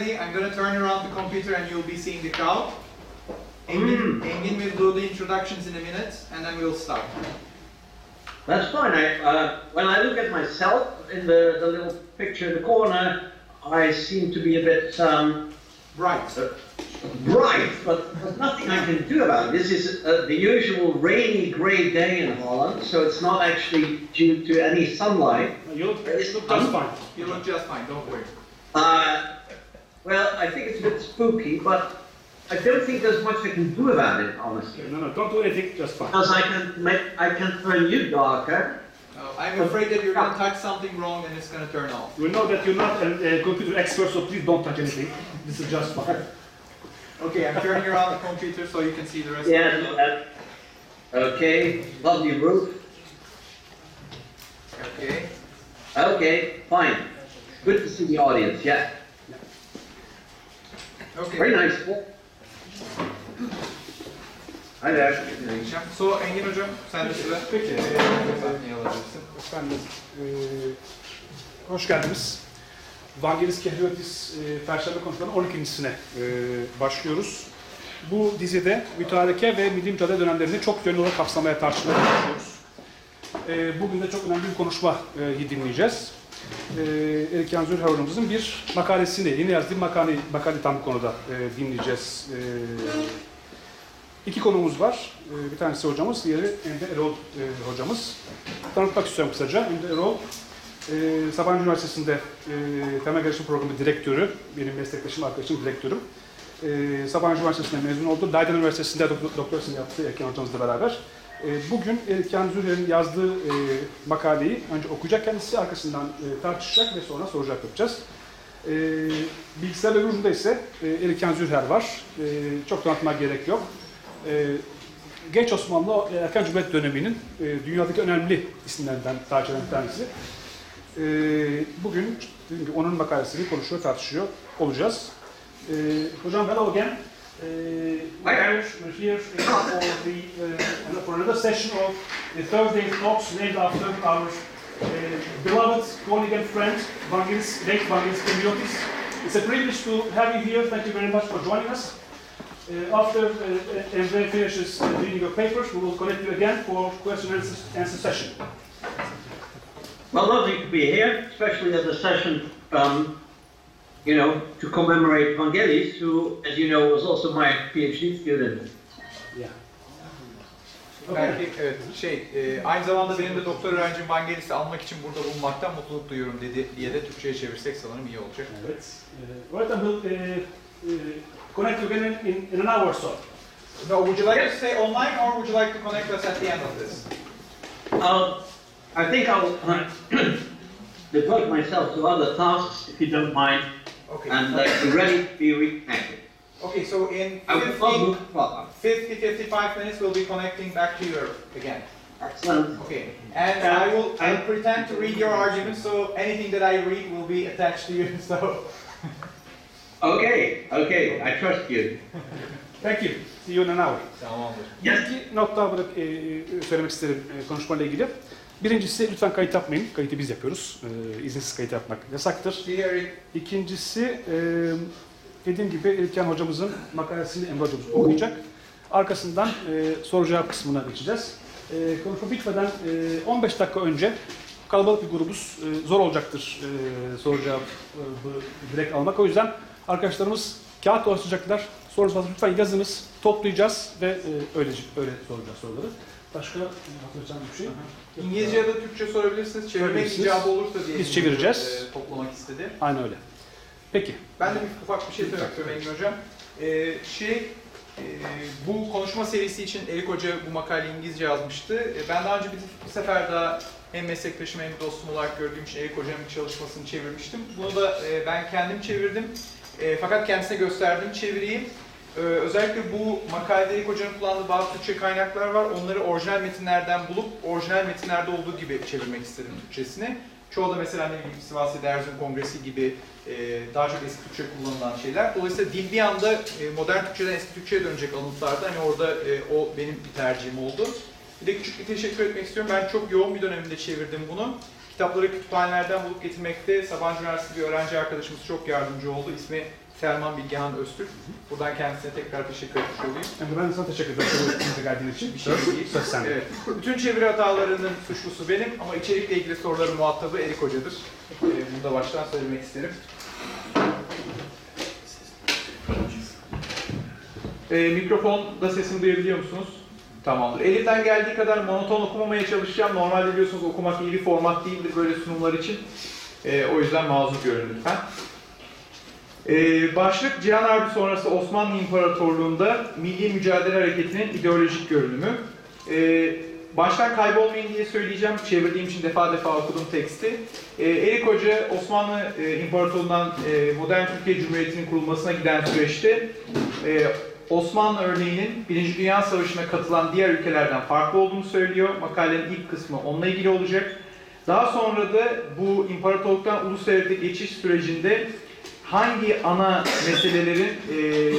ready, I'm going to turn around the computer and you'll be seeing the crowd. Engin, Engin will do the introductions in a minute and then we'll start. That's fine. I, uh, when I look at myself in the, the little picture in the corner, I seem to be a bit um, Right. uh, bright, but there's nothing I can do about it. This is uh, the usual rainy, grey day in Holland, so it's not actually due to any sunlight. You look, you look just fine. You look just fine, don't worry. Uh, well, I think it's a bit spooky, but I don't think there's much I can do about it, honestly. No, no, don't do anything, just fine. Because I can make, I can turn you darker. Uh, I'm afraid that you're going to touch something wrong and it's going to turn off. We know that you're not a, a computer expert, so please don't touch anything. This is just fine. Okay, I'm turning around the computer so you can see the rest Yes. of the Uh, okay. Lovely roof. Okay. Okay. Fine. Good to see the audience. Yeah. Okay. Very nice. Hi there. So Engin hocam sen de sıra. Peki. Sahneyi alabilirsin. Efendim, e, hoş geldiniz. Vangelis Kehriyotis e, Perşembe konuşmalarının 12.sine e, başlıyoruz. Bu dizide mütareke ve milli mücadele dönemlerini çok yönlü olarak kapsamaya tartışmaya çalışıyoruz. E, bugün de çok önemli bir konuşmayı dinleyeceğiz. E, Erik Zürcher hocamızın bir makalesini, yeni yazdığı makale, makale tam bu konuda e, dinleyeceğiz. E, iki konumuz var. E, bir tanesi hocamız, diğeri Emre Erol e, hocamız. Tanıtmak istiyorum kısaca. Emre Erol, e, Sabancı Üniversitesi'nde e, temel gelişim programı direktörü, benim meslektaşım, arkadaşım direktörüm. E, Sabancı Üniversitesi'nde mezun oldu. Leiden Üniversitesi'nde dok- doktorasını yaptı Erken hocamızla beraber. E, bugün Erken Zürcher'in yazdığı e, makaleyi önce okuyacak kendisi, arkasından e, tartışacak ve sonra soracak yapacağız. E, bilgisayar öbür ise e, Erken Zürcher var. E, çok tanıtmak gerek yok. E, Genç Osmanlı e, erken Cumhuriyet döneminin e, dünyadaki önemli isimlerinden tarihçilerden bir tanesi. E, bugün onun makalesini konuşuyor, tartışıyor olacağız. E, hocam hello again. Uh, we are here for the uh, for another session of the Thursday talks named after our uh, beloved colleague and friend Vangelis, late Vangelis Kemiotis. It's a privilege to have you here. Thank you very much for joining us. Uh, after uh, Emre finishes uh, reading your papers, we will connect you again for question and answer, answer session. Well, lovely to be here, especially at the session, um, you know, to commemorate Vangelis, who, as you know, was also my PhD student. Yeah. Belki evet şey e, aynı zamanda benim de doktor öğrencim Vangelis'i almak için burada bulunmaktan mutluluk duyuyorum dedi diye de Türkçe'ye çevirsek sanırım iyi olacak. Evet. Uh, right, and we'll uh, uh, connect again in, in, in an hour or so. No, would you like to stay online or would you like to connect us at the end of this? Uh, I think I'll uh, devote myself to other tasks, if you don't mind, Okay. and be ready to be reconnected. Okay, so in I will 50, not move further. 50, 55 minutes we'll be connecting back to Europe again. Excellent. Okay, and I will I will pretend to read your arguments, so anything that I read will be attached to you. So Okay, okay, I trust you. Thank you. See you in an hour. tamamdır. Yes. İki not daha bırak, e, e, söylemek isterim e, konuşmayla ilgili. Birincisi lütfen kayıt yapmayın. Kayıtı biz yapıyoruz. E, izinsiz kayıt yapmak yasaktır. İkincisi e, dediğim gibi İlken hocamızın makalesini Emre hocamız okuyacak. Arkasından e, soru cevap kısmına geçeceğiz. E, konuşma bitmeden e, 15 dakika önce kalabalık bir grubuz. E, zor olacaktır e, soru cevap e, direkt almak. O yüzden arkadaşlarımız kağıt dolaşacaklar. Varsa lütfen yazınız. Toplayacağız ve e, öyle, öyle soracağız soruları. Başka hatırlayacağım bir şey. İngilizce ya da Türkçe sorabilirsiniz. Çevirmek icabı olursa diye Biz çevireceğiz. e, toplamak istedi. Aynen öyle. Peki. Ben de bir ufak bir şey söylemek istiyorum Engin Hocam. Ee, şey, e, bu konuşma serisi için Erik Hoca bu makaleyi İngilizce yazmıştı. E, ben daha önce bir, bir sefer daha hem meslektaşım hem dostum olarak gördüğüm için Erik Hoca'nın çalışmasını çevirmiştim. Bunu da e, ben kendim çevirdim. E, fakat kendisine gösterdiğim çeviriyi. E, özellikle bu makalede Erik Hoca'nın kullandığı bazı Türkçe kaynaklar var. Onları orijinal metinlerden bulup orijinal metinlerde olduğu gibi çevirmek istedim Türkçesini. Çoğu da mesela ne bileyim Sivas Ederzun Kongresi gibi e, daha çok eski Türkçe kullanılan şeyler. Dolayısıyla dil bir anda e, modern Türkçeden eski Türkçe'ye dönecek alıntılarda. Hani orada e, o benim bir tercihim oldu. Bir de küçük bir teşekkür etmek istiyorum. Ben çok yoğun bir döneminde çevirdim bunu. kitapları kütüphanelerden bulup getirmekte Sabancı Üniversitesi bir öğrenci arkadaşımız çok yardımcı oldu. İsmi Selman Bilgehan Öztürk. Buradan kendisine tekrar teşekkür etmiş olayım. Emre ben sana teşekkür ederim. Bize geldiğin için. Bir şey değil. Söz sende. Evet. Bütün çeviri hatalarının suçlusu benim ama içerikle ilgili soruların muhatabı Erik Hoca'dır. Ee, bunu da baştan söylemek isterim. Ee, mikrofonda sesimi duyabiliyor musunuz? Tamamdır. Elimden geldiği kadar monoton okumamaya çalışacağım. Normalde biliyorsunuz okumak iyi bir format değildir böyle sunumlar için. Ee, o yüzden mazur görün lütfen. Ee, başlık Cihan Harbi sonrası Osmanlı İmparatorluğu'nda Milli Mücadele Hareketi'nin ideolojik görünümü. Ee, baştan kaybolmayın diye söyleyeceğim. Çevirdiğim için defa defa okudum teksti. Ee, Erik Hoca Osmanlı e, İmparatorluğu'ndan e, modern Türkiye Cumhuriyeti'nin kurulmasına giden süreçte e, Osmanlı örneğinin Birinci Dünya Savaşı'na katılan diğer ülkelerden farklı olduğunu söylüyor. Makalenin ilk kısmı onunla ilgili olacak. Daha sonra da bu imparatorluktan ulus devlete geçiş sürecinde hangi ana meselelerin e,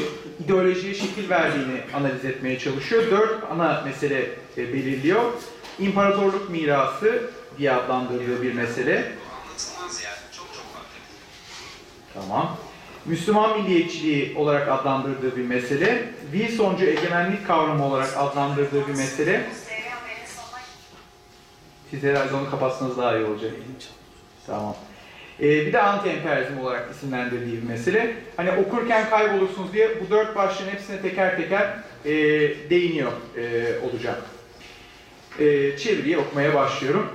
ideolojiye şekil verdiğini analiz etmeye çalışıyor. Dört ana mesele e, belirliyor. İmparatorluk mirası diye adlandırdığı bir mesele. Tamam. Müslüman milliyetçiliği olarak adlandırdığı bir mesele. Wilsoncu egemenlik kavramı olarak adlandırdığı bir mesele. Siz herhalde onu kapatsanız daha iyi olacak. Tamam. Ee, bir de anti-emperyalizm olarak isimlendirdiği bir mesele. Hani okurken kaybolursunuz diye bu dört başlığın hepsine teker teker e, değiniyor e, olacak. E, çeviriyi okumaya başlıyorum.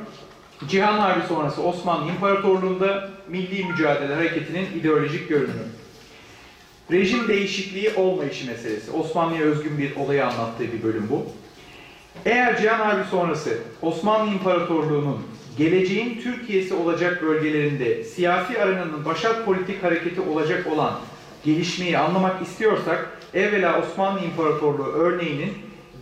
Cihan Harbi sonrası Osmanlı İmparatorluğu'nda Milli Mücadele Hareketi'nin ideolojik görünümü. Rejim değişikliği olmayışı meselesi. Osmanlı'ya özgün bir olayı anlattığı bir bölüm bu. Eğer Cihan Harbi sonrası Osmanlı İmparatorluğu'nun geleceğin Türkiye'si olacak bölgelerinde siyasi arananın başat politik hareketi olacak olan gelişmeyi anlamak istiyorsak evvela Osmanlı İmparatorluğu örneğinin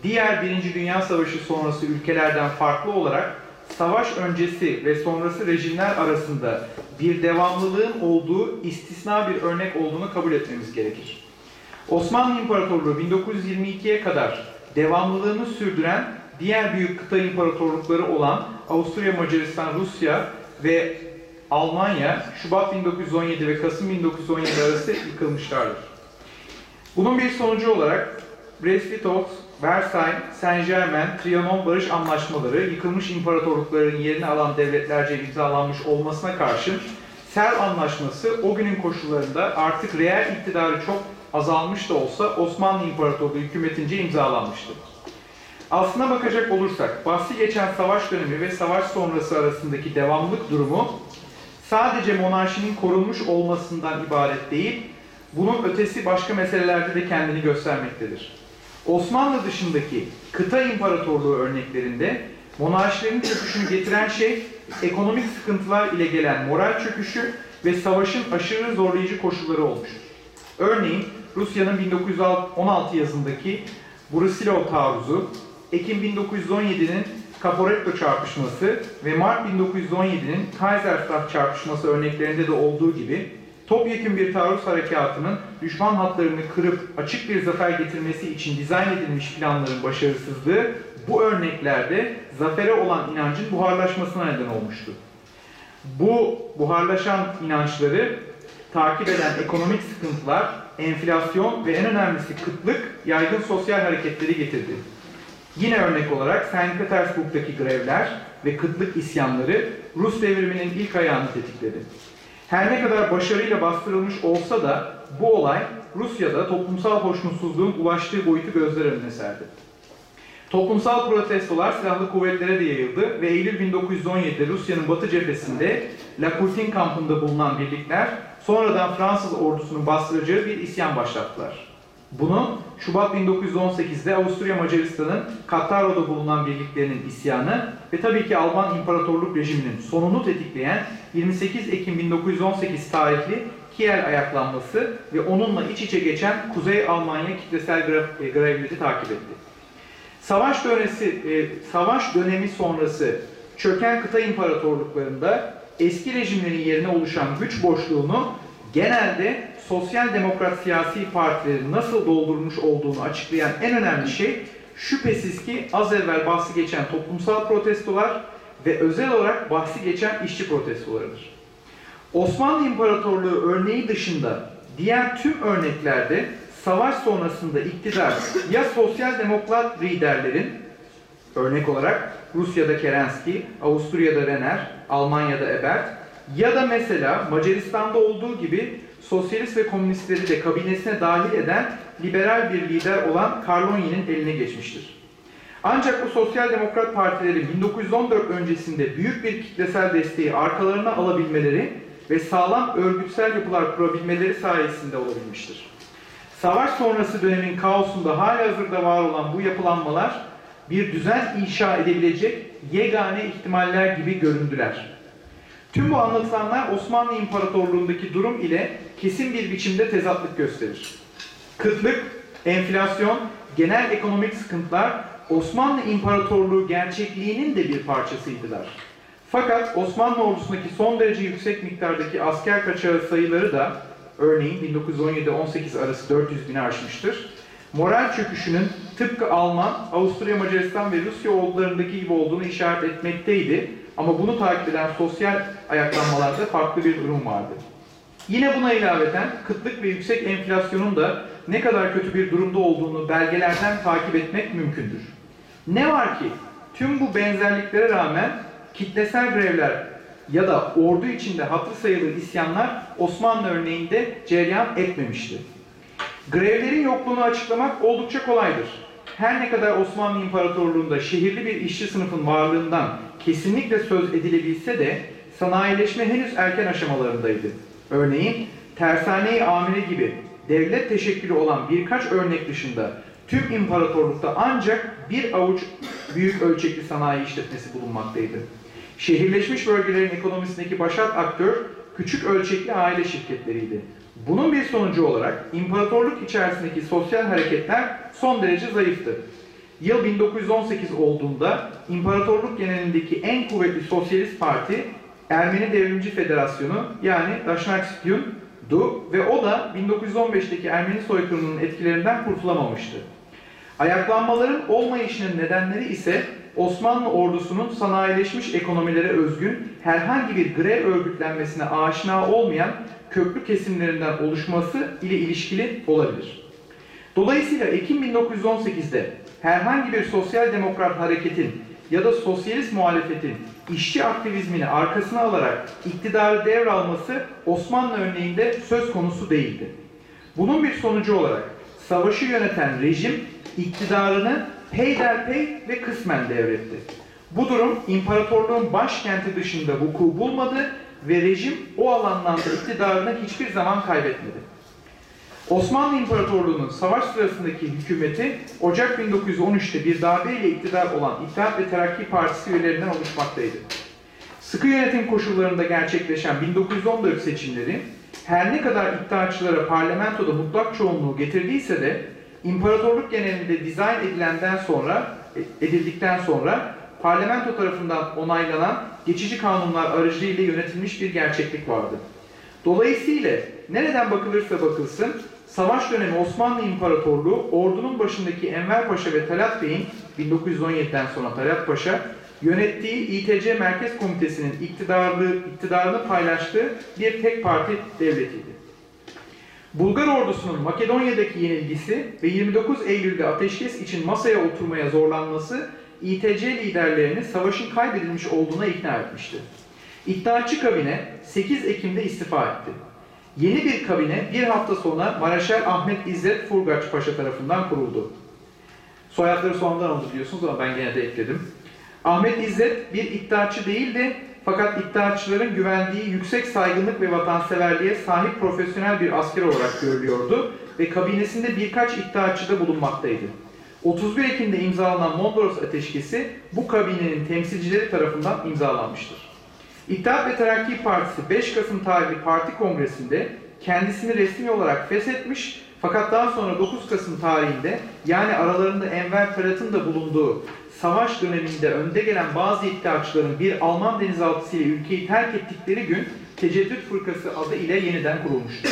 diğer Birinci Dünya Savaşı sonrası ülkelerden farklı olarak savaş öncesi ve sonrası rejimler arasında bir devamlılığın olduğu istisna bir örnek olduğunu kabul etmemiz gerekir. Osmanlı İmparatorluğu 1922'ye kadar devamlılığını sürdüren diğer büyük kıta imparatorlukları olan Avusturya, Macaristan, Rusya ve Almanya Şubat 1917 ve Kasım 1917 arası yıkılmışlardır. Bunun bir sonucu olarak Brest-Litovsk, Versailles, Saint-Germain, Trianon barış anlaşmaları yıkılmış imparatorlukların yerini alan devletlerce imzalanmış olmasına karşın Sel Anlaşması o günün koşullarında artık reel iktidarı çok azalmış da olsa Osmanlı İmparatorluğu hükümetince imzalanmıştır. Aslına bakacak olursak, bahsi geçen savaş dönemi ve savaş sonrası arasındaki devamlık durumu sadece monarşinin korunmuş olmasından ibaret değil, bunun ötesi başka meselelerde de kendini göstermektedir. Osmanlı dışındaki kıta imparatorluğu örneklerinde monarşilerin çöküşünü getiren şey ekonomik sıkıntılar ile gelen moral çöküşü ve savaşın aşırı zorlayıcı koşulları olmuştur. Örneğin Rusya'nın 1916 yazındaki Brusilov taarruzu, Ekim 1917'nin Caporetto çarpışması ve Mart 1917'nin Kaiserslav çarpışması örneklerinde de olduğu gibi topyekun bir taarruz harekatının düşman hatlarını kırıp açık bir zafer getirmesi için dizayn edilmiş planların başarısızlığı bu örneklerde zafere olan inancın buharlaşmasına neden olmuştu. Bu buharlaşan inançları takip eden ekonomik sıkıntılar, enflasyon ve en önemlisi kıtlık yaygın sosyal hareketleri getirdi. Yine örnek olarak St. Petersburg'daki grevler ve kıtlık isyanları Rus devriminin ilk ayağını tetikledi. Her ne kadar başarıyla bastırılmış olsa da bu olay Rusya'da toplumsal hoşnutsuzluğun ulaştığı boyutu gözler önüne serdi. Toplumsal protestolar silahlı kuvvetlere de yayıldı ve Eylül 1917'de Rusya'nın batı cephesinde La Courtine kampında bulunan birlikler sonradan Fransız ordusunun bastıracağı bir isyan başlattılar. Bunu Şubat 1918'de Avusturya Macaristan'ın Kattaro'da bulunan birliklerinin isyanı ve tabii ki Alman İmparatorluk rejiminin sonunu tetikleyen 28 Ekim 1918 tarihli Kiel ayaklanması ve onunla iç içe geçen Kuzey Almanya kitlesel e, grevleri takip etti. Savaş dönesi, e, savaş dönemi sonrası çöken kıta imparatorluklarında eski rejimlerin yerine oluşan güç boşluğunu genelde sosyal demokrat siyasi partilerin nasıl doldurmuş olduğunu açıklayan en önemli şey şüphesiz ki az evvel bahsi geçen toplumsal protestolar ve özel olarak bahsi geçen işçi protestolarıdır. Osmanlı İmparatorluğu örneği dışında diğer tüm örneklerde savaş sonrasında iktidar ya sosyal demokrat liderlerin örnek olarak Rusya'da Kerenski, Avusturya'da Renner, Almanya'da Ebert ya da mesela Macaristan'da olduğu gibi sosyalist ve komünistleri de kabinesine dahil eden liberal bir lider olan Carloni'nin eline geçmiştir. Ancak bu sosyal demokrat partilerin 1914 öncesinde büyük bir kitlesel desteği arkalarına alabilmeleri ve sağlam örgütsel yapılar kurabilmeleri sayesinde olabilmiştir. Savaş sonrası dönemin kaosunda halihazırda var olan bu yapılanmalar bir düzen inşa edebilecek yegane ihtimaller gibi göründüler. Tüm bu anlatılanlar Osmanlı İmparatorluğu'ndaki durum ile kesin bir biçimde tezatlık gösterir. Kıtlık, enflasyon, genel ekonomik sıkıntılar Osmanlı İmparatorluğu gerçekliğinin de bir parçasıydılar. Fakat Osmanlı ordusundaki son derece yüksek miktardaki asker kaçağı sayıları da örneğin 1917-18 arası 400 bini aşmıştır. Moral çöküşünün tıpkı Alman, Avusturya, Macaristan ve Rusya ordularındaki gibi olduğunu işaret etmekteydi. Ama bunu takip eden sosyal ayaklanmalarda farklı bir durum vardı. Yine buna ilaveten kıtlık ve yüksek enflasyonun da ne kadar kötü bir durumda olduğunu belgelerden takip etmek mümkündür. Ne var ki tüm bu benzerliklere rağmen kitlesel grevler ya da ordu içinde hatırı sayılır isyanlar Osmanlı örneğinde cereyan etmemişti. Grevlerin yokluğunu açıklamak oldukça kolaydır. Her ne kadar Osmanlı İmparatorluğu'nda şehirli bir işçi sınıfın varlığından kesinlikle söz edilebilse de sanayileşme henüz erken aşamalarındaydı. Örneğin tersane-i amire gibi devlet teşekkülü olan birkaç örnek dışında tüm imparatorlukta ancak bir avuç büyük ölçekli sanayi işletmesi bulunmaktaydı. Şehirleşmiş bölgelerin ekonomisindeki başat aktör küçük ölçekli aile şirketleriydi. Bunun bir sonucu olarak imparatorluk içerisindeki sosyal hareketler son derece zayıftı. Yıl 1918 olduğunda imparatorluk genelindeki en kuvvetli sosyalist parti Ermeni Devrimci Federasyonu yani Daşnakstyun'du ve o da 1915'teki Ermeni soykırımının etkilerinden kurtulamamıştı. Ayaklanmaların olmayışının nedenleri ise Osmanlı ordusunun sanayileşmiş ekonomilere özgün herhangi bir grev örgütlenmesine aşina olmayan köklü kesimlerinden oluşması ile ilişkili olabilir. Dolayısıyla Ekim 1918'de herhangi bir sosyal demokrat hareketin ya da sosyalist muhalefetin işçi aktivizmini arkasına alarak iktidarı devralması Osmanlı örneğinde söz konusu değildi. Bunun bir sonucu olarak savaşı yöneten rejim iktidarını peyderpey ve kısmen devretti. Bu durum imparatorluğun başkenti dışında vuku bulmadı ve rejim o alanlarda iktidarını hiçbir zaman kaybetmedi. Osmanlı İmparatorluğu'nun savaş sırasındaki hükümeti Ocak 1913'te bir darbeyle iktidar olan İttihat ve Terakki Partisi üyelerinden oluşmaktaydı. Sıkı yönetim koşullarında gerçekleşen 1914 seçimleri her ne kadar iddiaçılara parlamentoda mutlak çoğunluğu getirdiyse de imparatorluk genelinde dizayn edilenden sonra edildikten sonra parlamento tarafından onaylanan geçici kanunlar aracılığıyla yönetilmiş bir gerçeklik vardı. Dolayısıyla nereden bakılırsa bakılsın savaş dönemi Osmanlı İmparatorluğu ordunun başındaki Enver Paşa ve Talat Bey'in 1917'den sonra Talat Paşa yönettiği İTC Merkez Komitesi'nin iktidarlı, iktidarını paylaştığı bir tek parti devletiydi. Bulgar ordusunun Makedonya'daki yenilgisi ve 29 Eylül'de ateşkes için masaya oturmaya zorlanması İTC liderlerini savaşın kaybedilmiş olduğuna ikna etmişti. İddiaçı kabine 8 Ekim'de istifa etti. Yeni bir kabine bir hafta sonra Mareşal Ahmet İzzet Furgaç Paşa tarafından kuruldu. Soyadları sonradan oldu diyorsunuz ama ben gene de ekledim. Ahmet İzzet bir iddiaçı değildi fakat iddiaçıların güvendiği yüksek saygınlık ve vatanseverliğe sahip profesyonel bir asker olarak görülüyordu ve kabinesinde birkaç iddiaçıda bulunmaktaydı. 31 Ekim'de imzalanan Mondros Ateşkesi bu kabinenin temsilcileri tarafından imzalanmıştır. İttihat ve Terakki Partisi 5 Kasım tarihli parti kongresinde kendisini resmi olarak feshetmiş fakat daha sonra 9 Kasım tarihinde yani aralarında Enver Ferhat'ın da bulunduğu savaş döneminde önde gelen bazı iddiaçıların bir Alman denizaltısı ile ülkeyi terk ettikleri gün Teceddüt Fırkası adı ile yeniden kurulmuştur.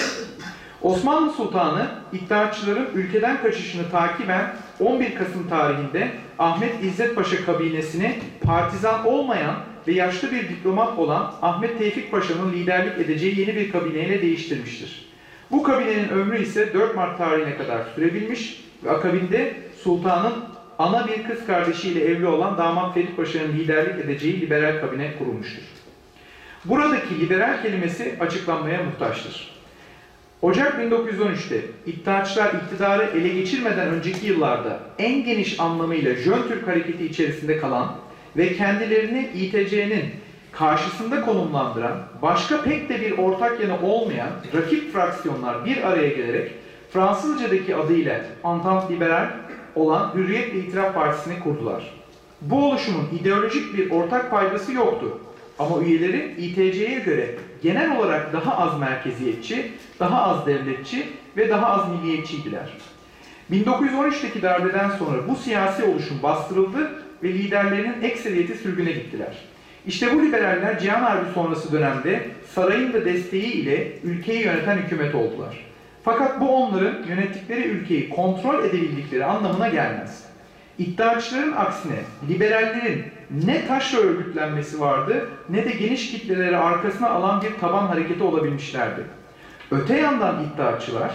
Osmanlı Sultanı iddiaçıların ülkeden kaçışını takiben 11 Kasım tarihinde Ahmet İzzet Paşa kabinesini partizan olmayan ve yaşlı bir diplomat olan Ahmet Tevfik Paşa'nın liderlik edeceği yeni bir kabineyle değiştirmiştir. Bu kabinenin ömrü ise 4 Mart tarihine kadar sürebilmiş ve akabinde sultanın ana bir kız kardeşiyle evli olan damat Ferit Paşa'nın liderlik edeceği liberal kabine kurulmuştur. Buradaki liberal kelimesi açıklanmaya muhtaçtır. Ocak 1913'te İttihatçılar iktidarı ele geçirmeden önceki yıllarda en geniş anlamıyla Jön Türk hareketi içerisinde kalan ve kendilerini İTC'nin karşısında konumlandıran, başka pek de bir ortak yanı olmayan rakip fraksiyonlar bir araya gelerek Fransızcadaki adıyla Entente Liberal olan Hürriyet ve İtiraf Partisi'ni kurdular. Bu oluşumun ideolojik bir ortak paydası yoktu. Ama üyeleri İTC'ye göre genel olarak daha az merkeziyetçi, daha az devletçi ve daha az milliyetçiydiler. 1913'teki darbeden sonra bu siyasi oluşum bastırıldı ve liderlerinin ekseriyeti sürgüne gittiler. İşte bu liberaller Cihan Harbi sonrası dönemde sarayın da desteği ile ülkeyi yöneten hükümet oldular. Fakat bu onların yönettikleri ülkeyi kontrol edebildikleri anlamına gelmez. İddiaçıların aksine liberallerin ne taşra örgütlenmesi vardı ne de geniş kitleleri arkasına alan bir taban hareketi olabilmişlerdi. Öte yandan iddiaçılar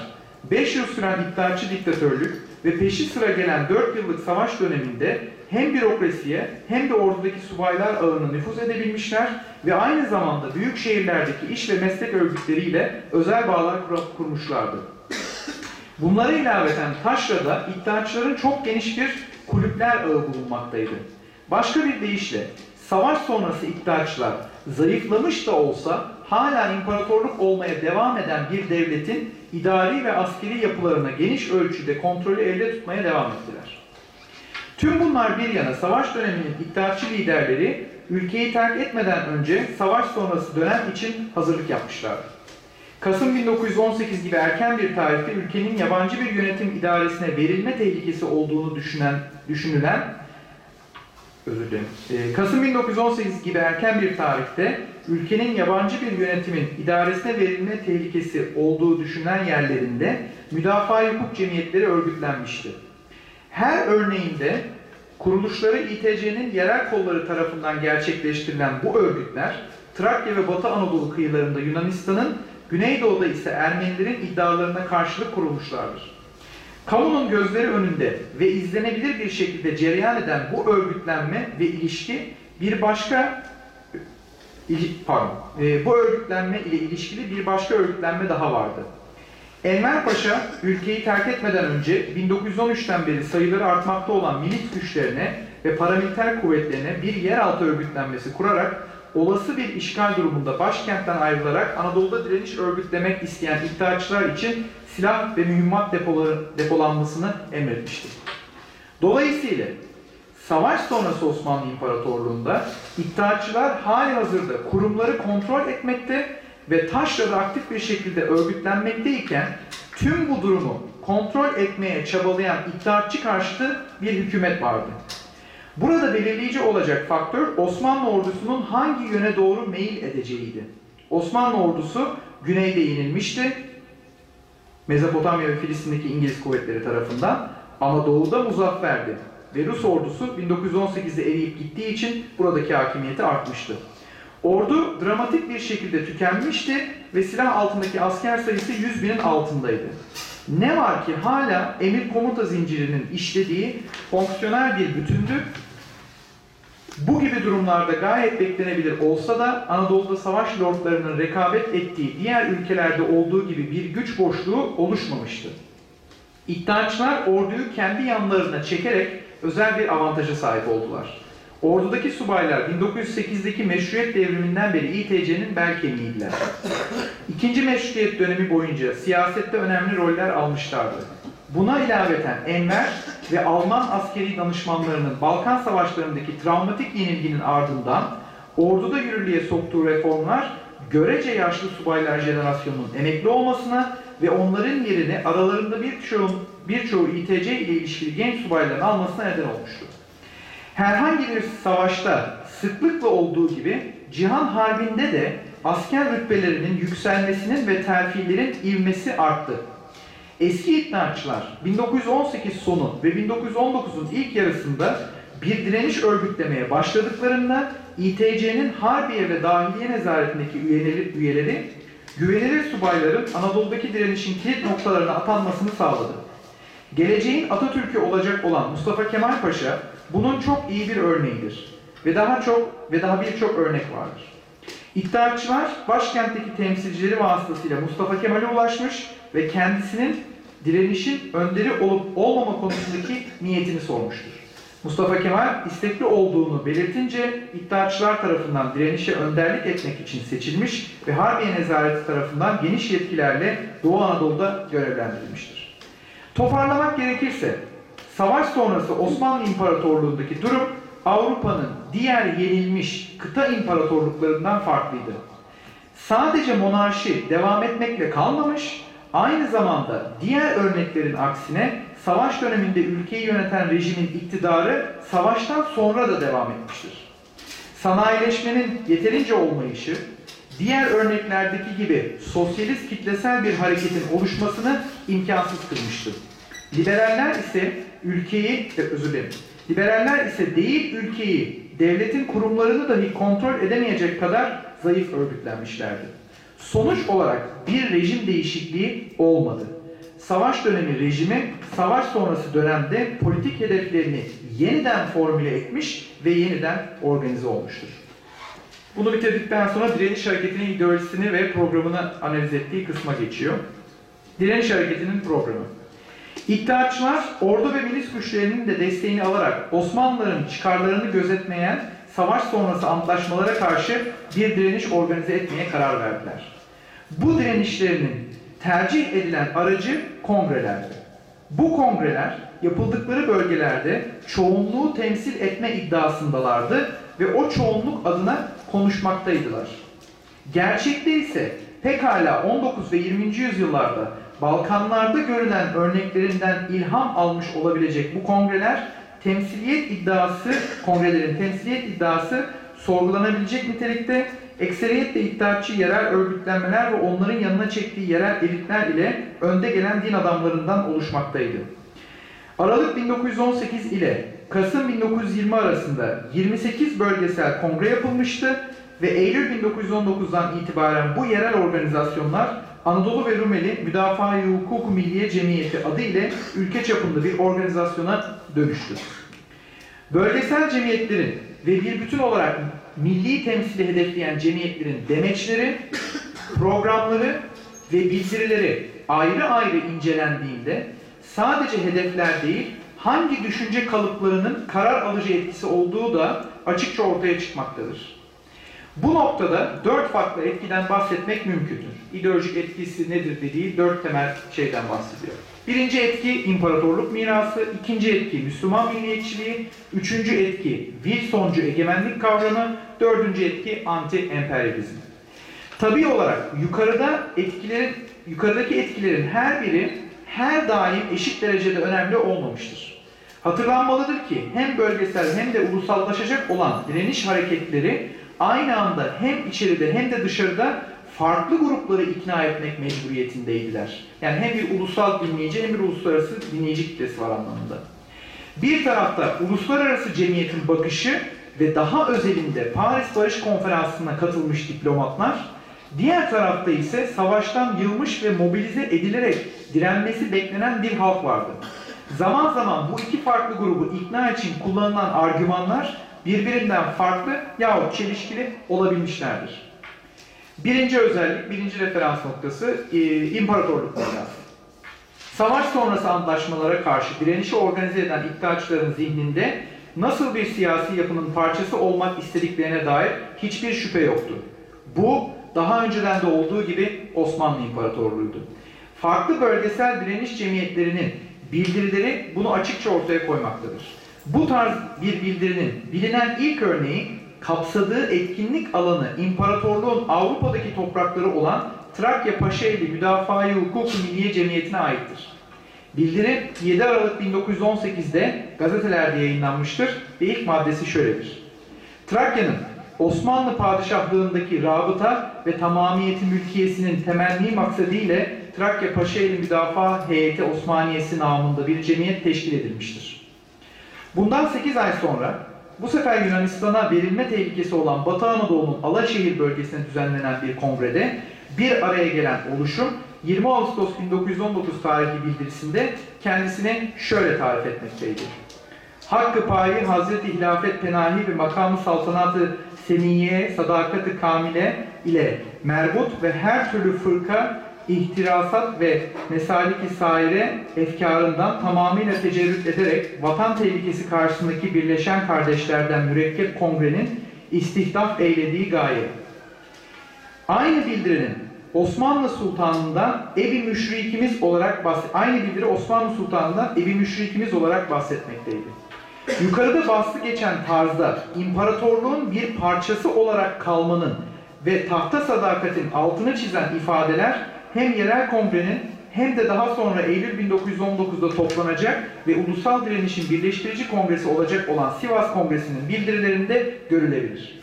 5 yıl süren iddiaçı diktatörlük ve peşi sıra gelen 4 yıllık savaş döneminde hem bürokrasiye hem de ordudaki subaylar ağına nüfuz edebilmişler ve aynı zamanda büyük şehirlerdeki iş ve meslek örgütleriyle özel bağlar kur- kurmuşlardı. Bunlara ilaveten Taşra'da iddiaçıların çok geniş bir kulüpler ağı bulunmaktaydı. Başka bir deyişle savaş sonrası iddiaçılar zayıflamış da olsa hala imparatorluk olmaya devam eden bir devletin idari ve askeri yapılarına geniş ölçüde kontrolü elde tutmaya devam ettiler. Tüm bunlar bir yana savaş döneminin iddiaçı liderleri ülkeyi terk etmeden önce savaş sonrası dönem için hazırlık yapmışlardı. Kasım 1918 gibi erken bir tarihte ülkenin yabancı bir yönetim idaresine verilme tehlikesi olduğunu düşünen, düşünülen özür dilerim. Ee, Kasım 1918 gibi erken bir tarihte ülkenin yabancı bir yönetimin idaresine verilme tehlikesi olduğu düşünülen yerlerinde müdafaa hukuk cemiyetleri örgütlenmişti. Her örneğinde kuruluşları İTC'nin yerel kolları tarafından gerçekleştirilen bu örgütler Trakya ve Batı Anadolu kıyılarında Yunanistan'ın, Güneydoğu'da ise Ermenilerin iddialarına karşılık kurulmuşlardır. Kamunun gözleri önünde ve izlenebilir bir şekilde cereyan eden bu örgütlenme ve ilişki bir başka ili- pardon, e, bu örgütlenme ile ilişkili bir başka örgütlenme daha vardı. Enver Paşa ülkeyi terk etmeden önce 1913'ten beri sayıları artmakta olan milis güçlerine ve paramiliter kuvvetlerine bir yeraltı örgütlenmesi kurarak olası bir işgal durumunda başkentten ayrılarak Anadolu'da direniş örgütlemek isteyen iddiaçılar için silah ve mühimmat depoları, depolanmasını emretmiştir. Dolayısıyla savaş sonrası Osmanlı İmparatorluğu'nda iddiaçılar hali hazırda kurumları kontrol etmekte ve taşrada aktif bir şekilde örgütlenmekteyken tüm bu durumu kontrol etmeye çabalayan iddiaçı karşıtı bir hükümet vardı. Burada belirleyici olacak faktör Osmanlı ordusunun hangi yöne doğru meyil edeceğiydi. Osmanlı ordusu güneyde yenilmişti. Mezopotamya ve Filistin'deki İngiliz kuvvetleri tarafından Anadolu'da muzafferdi. Ve Rus ordusu 1918'de eriyip gittiği için buradaki hakimiyeti artmıştı. Ordu dramatik bir şekilde tükenmişti ve silah altındaki asker sayısı 100 binin altındaydı. Ne var ki hala emir komuta zincirinin işlediği fonksiyonel bir bütündü. Bu gibi durumlarda gayet beklenebilir olsa da Anadolu'da savaş lordlarının rekabet ettiği diğer ülkelerde olduğu gibi bir güç boşluğu oluşmamıştı. İddiaçılar orduyu kendi yanlarına çekerek özel bir avantaja sahip oldular. Ordudaki subaylar 1908'deki meşruiyet devriminden beri İTC'nin bel kemiğiydiler. İkinci meşruiyet dönemi boyunca siyasette önemli roller almışlardı. Buna ilaveten Enver ve Alman askeri danışmanlarının Balkan savaşlarındaki travmatik yenilginin ardından orduda yürürlüğe soktuğu reformlar görece yaşlı subaylar jenerasyonunun emekli olmasına ve onların yerine aralarında birçoğu birçoğu İTC ile ilişkili genç subayların almasına neden olmuştu. Herhangi bir savaşta sıklıkla olduğu gibi Cihan Harbi'nde de asker rütbelerinin yükselmesinin ve terfilerin ivmesi arttı. Eski iddiaçılar 1918 sonu ve 1919'un ilk yarısında bir direniş örgütlemeye başladıklarında İTC'nin Harbiye ve Dahiliye Nezaretindeki üyeleri, üyeleri güvenilir subayların Anadolu'daki direnişin kilit noktalarına atanmasını sağladı. Geleceğin Atatürk'ü olacak olan Mustafa Kemal Paşa bunun çok iyi bir örneğidir. Ve daha çok ve daha birçok örnek vardır. İttihatçılar başkentteki temsilcileri vasıtasıyla Mustafa Kemal'e ulaşmış ve kendisinin direnişin önderi olup olmama konusundaki niyetini sormuştur. Mustafa Kemal istekli olduğunu belirtince İttihatçılar tarafından direnişe önderlik etmek için seçilmiş ve Harbiye Nezareti tarafından geniş yetkilerle Doğu Anadolu'da görevlendirilmiştir. Toparlamak gerekirse, savaş sonrası Osmanlı İmparatorluğu'ndaki durum Avrupa'nın diğer yenilmiş kıta imparatorluklarından farklıydı. Sadece monarşi devam etmekle kalmamış, aynı zamanda diğer örneklerin aksine savaş döneminde ülkeyi yöneten rejimin iktidarı savaştan sonra da devam etmiştir. Sanayileşmenin yeterince olmayışı, diğer örneklerdeki gibi sosyalist kitlesel bir hareketin oluşmasını imkansız kılmıştır. Liberaller ise ülkeyi, özür dilerim, liberaller ise değil ülkeyi, devletin kurumlarını dahi kontrol edemeyecek kadar zayıf örgütlenmişlerdi. Sonuç olarak bir rejim değişikliği olmadı. Savaş dönemi rejimi, savaş sonrası dönemde politik hedeflerini yeniden formüle etmiş ve yeniden organize olmuştur. Bunu bitirdikten sonra direniş hareketinin ideolojisini ve programını analiz ettiği kısma geçiyor. Direniş hareketinin programı. İttihatçılar ordu ve milis güçlerinin de desteğini alarak Osmanlıların çıkarlarını gözetmeyen savaş sonrası antlaşmalara karşı bir direniş organize etmeye karar verdiler. Bu direnişlerinin tercih edilen aracı kongrelerdi. Bu kongreler yapıldıkları bölgelerde çoğunluğu temsil etme iddiasındalardı ve o çoğunluk adına konuşmaktaydılar. Gerçekte ise pekala 19 ve 20. yüzyıllarda Balkanlarda görülen örneklerinden ilham almış olabilecek bu kongreler temsiliyet iddiası, kongrelerin temsiliyet iddiası sorgulanabilecek nitelikte ekseriyetle iddiatçı yerel örgütlenmeler ve onların yanına çektiği yerel elitler ile önde gelen din adamlarından oluşmaktaydı. Aralık 1918 ile Kasım 1920 arasında 28 bölgesel kongre yapılmıştı ve Eylül 1919'dan itibaren bu yerel organizasyonlar Anadolu ve Rumeli Müdafaa-i Hukuk Milliye Cemiyeti adı ile ülke çapında bir organizasyona dönüştü. Bölgesel cemiyetlerin ve bir bütün olarak milli temsili hedefleyen cemiyetlerin demeçleri, programları ve bildirileri ayrı ayrı incelendiğinde sadece hedefler değil, hangi düşünce kalıplarının karar alıcı etkisi olduğu da açıkça ortaya çıkmaktadır. Bu noktada dört farklı etkiden bahsetmek mümkündür. İdeolojik etkisi nedir dediği dört temel şeyden bahsediyor. Birinci etki imparatorluk mirası, ikinci etki Müslüman milliyetçiliği, üçüncü etki Wilsoncu egemenlik kavramı, dördüncü etki anti-emperyalizm. Tabii olarak yukarıda etkilerin, yukarıdaki etkilerin her biri her daim eşit derecede önemli olmamıştır. Hatırlanmalıdır ki hem bölgesel hem de ulusallaşacak olan direniş hareketleri aynı anda hem içeride hem de dışarıda farklı grupları ikna etmek mecburiyetindeydiler. Yani hem bir ulusal dinleyici hem bir uluslararası dinleyici kitlesi var anlamında. Bir tarafta uluslararası cemiyetin bakışı ve daha özelinde Paris Barış Konferansı'na katılmış diplomatlar, diğer tarafta ise savaştan yılmış ve mobilize edilerek direnmesi beklenen bir halk vardı. Zaman zaman bu iki farklı grubu ikna için kullanılan argümanlar birbirinden farklı yahut çelişkili olabilmişlerdir. Birinci özellik, birinci referans noktası e, imparatorluk mirası. Savaş sonrası antlaşmalara karşı direnişi organize eden iddiaçların zihninde nasıl bir siyasi yapının parçası olmak istediklerine dair hiçbir şüphe yoktu. Bu daha önceden de olduğu gibi Osmanlı İmparatorluğu'ydu. Farklı bölgesel direniş cemiyetlerinin bildirileri bunu açıkça ortaya koymaktadır. Bu tarz bir bildirinin bilinen ilk örneği kapsadığı etkinlik alanı imparatorluğun Avrupa'daki toprakları olan Trakya Paşaeli Müdafaa-i Hukuk Milliye Cemiyeti'ne aittir. Bildiri 7 Aralık 1918'de gazetelerde yayınlanmıştır ve ilk maddesi şöyledir. Trakya'nın Osmanlı padişahlığındaki rabıta ve tamamiyeti mülkiyesinin temenni maksadı ile Trakya Paşaeli Müdafaa Heyeti Osmaniyesi namında bir cemiyet teşkil edilmiştir. Bundan 8 ay sonra bu sefer Yunanistan'a verilme tehlikesi olan Batı Anadolu'nun Alaşehir bölgesine düzenlenen bir kongrede bir araya gelen oluşum 20 Ağustos 1919 tarihli bildirisinde kendisini şöyle tarif etmekteydi. Hakkı payı Hazreti Hilafet Penahi ve makamı saltanatı seniye, sadakati kamile ile merbut ve her türlü fırka, ihtirasat ve mesaliki saire efkarından tamamıyla tecerrüt ederek vatan tehlikesi karşısındaki birleşen kardeşlerden mürekkep kongrenin istihdaf eylediği gaye. Aynı bildirinin Osmanlı Sultanı'ndan evi müşrikimiz olarak bahset aynı bildiri Osmanlı Sultanı'ndan evi müşrikimiz olarak bahsetmekteydi. Yukarıda bahsi geçen tarzda imparatorluğun bir parçası olarak kalmanın ve tahta sadakatin altını çizen ifadeler hem yerel kongrenin hem de daha sonra Eylül 1919'da toplanacak ve ulusal direnişin birleştirici kongresi olacak olan Sivas Kongresi'nin bildirilerinde görülebilir.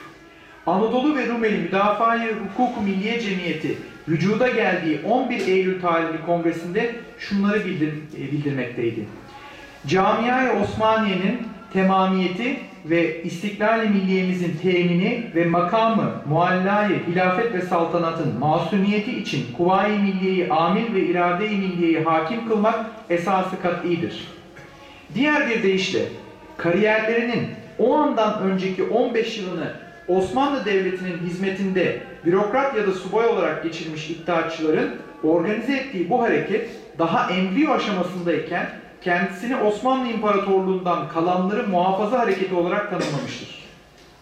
Anadolu ve Rumeli Müdafaa-i Hukuk-u Milliye Cemiyeti vücuda geldiği 11 Eylül tarihli kongresinde şunları bildir, e, bildirmekteydi. Camia-i Osmaniye'nin temamiyeti ve istiklal-i milliyemizin temini ve makamı muallayı hilafet ve saltanatın masumiyeti için kuvayi milliyeyi amil ve irade-i milliyeyi hakim kılmak esası kat'idir. Diğer bir deyişle kariyerlerinin o andan önceki 15 yılını Osmanlı Devleti'nin hizmetinde bürokrat ya da subay olarak geçirmiş iddiaçıların organize ettiği bu hareket daha embriyo aşamasındayken kendisini Osmanlı İmparatorluğundan kalanları muhafaza hareketi olarak tanımlamıştır.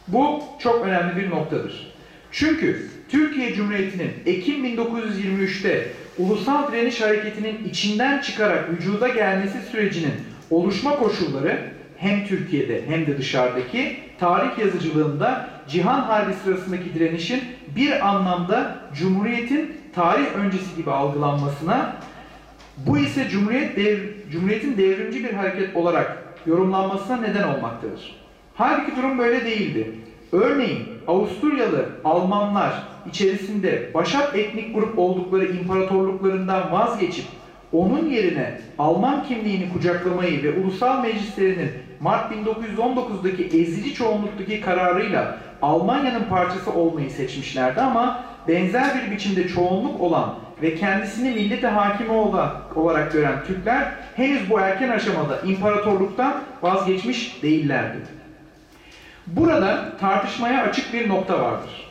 Bu çok önemli bir noktadır. Çünkü Türkiye Cumhuriyeti'nin Ekim 1923'te Ulusal Direniş Hareketi'nin içinden çıkarak vücuda gelmesi sürecinin oluşma koşulları hem Türkiye'de hem de dışarıdaki tarih yazıcılığında Cihan Harbi sırasındaki direnişin bir anlamda Cumhuriyet'in tarih öncesi gibi algılanmasına bu ise Cumhuriyet dev, Cumhuriyet'in devrimci bir hareket olarak yorumlanmasına neden olmaktadır. Halbuki durum böyle değildi. Örneğin Avusturyalı Almanlar içerisinde başat etnik grup oldukları imparatorluklarından vazgeçip onun yerine Alman kimliğini kucaklamayı ve ulusal meclislerinin Mart 1919'daki ezici çoğunluktaki kararıyla Almanya'nın parçası olmayı seçmişlerdi ama benzer bir biçimde çoğunluk olan ve kendisini millete hakim olarak gören Türkler henüz bu erken aşamada imparatorluktan vazgeçmiş değillerdi. Burada tartışmaya açık bir nokta vardır.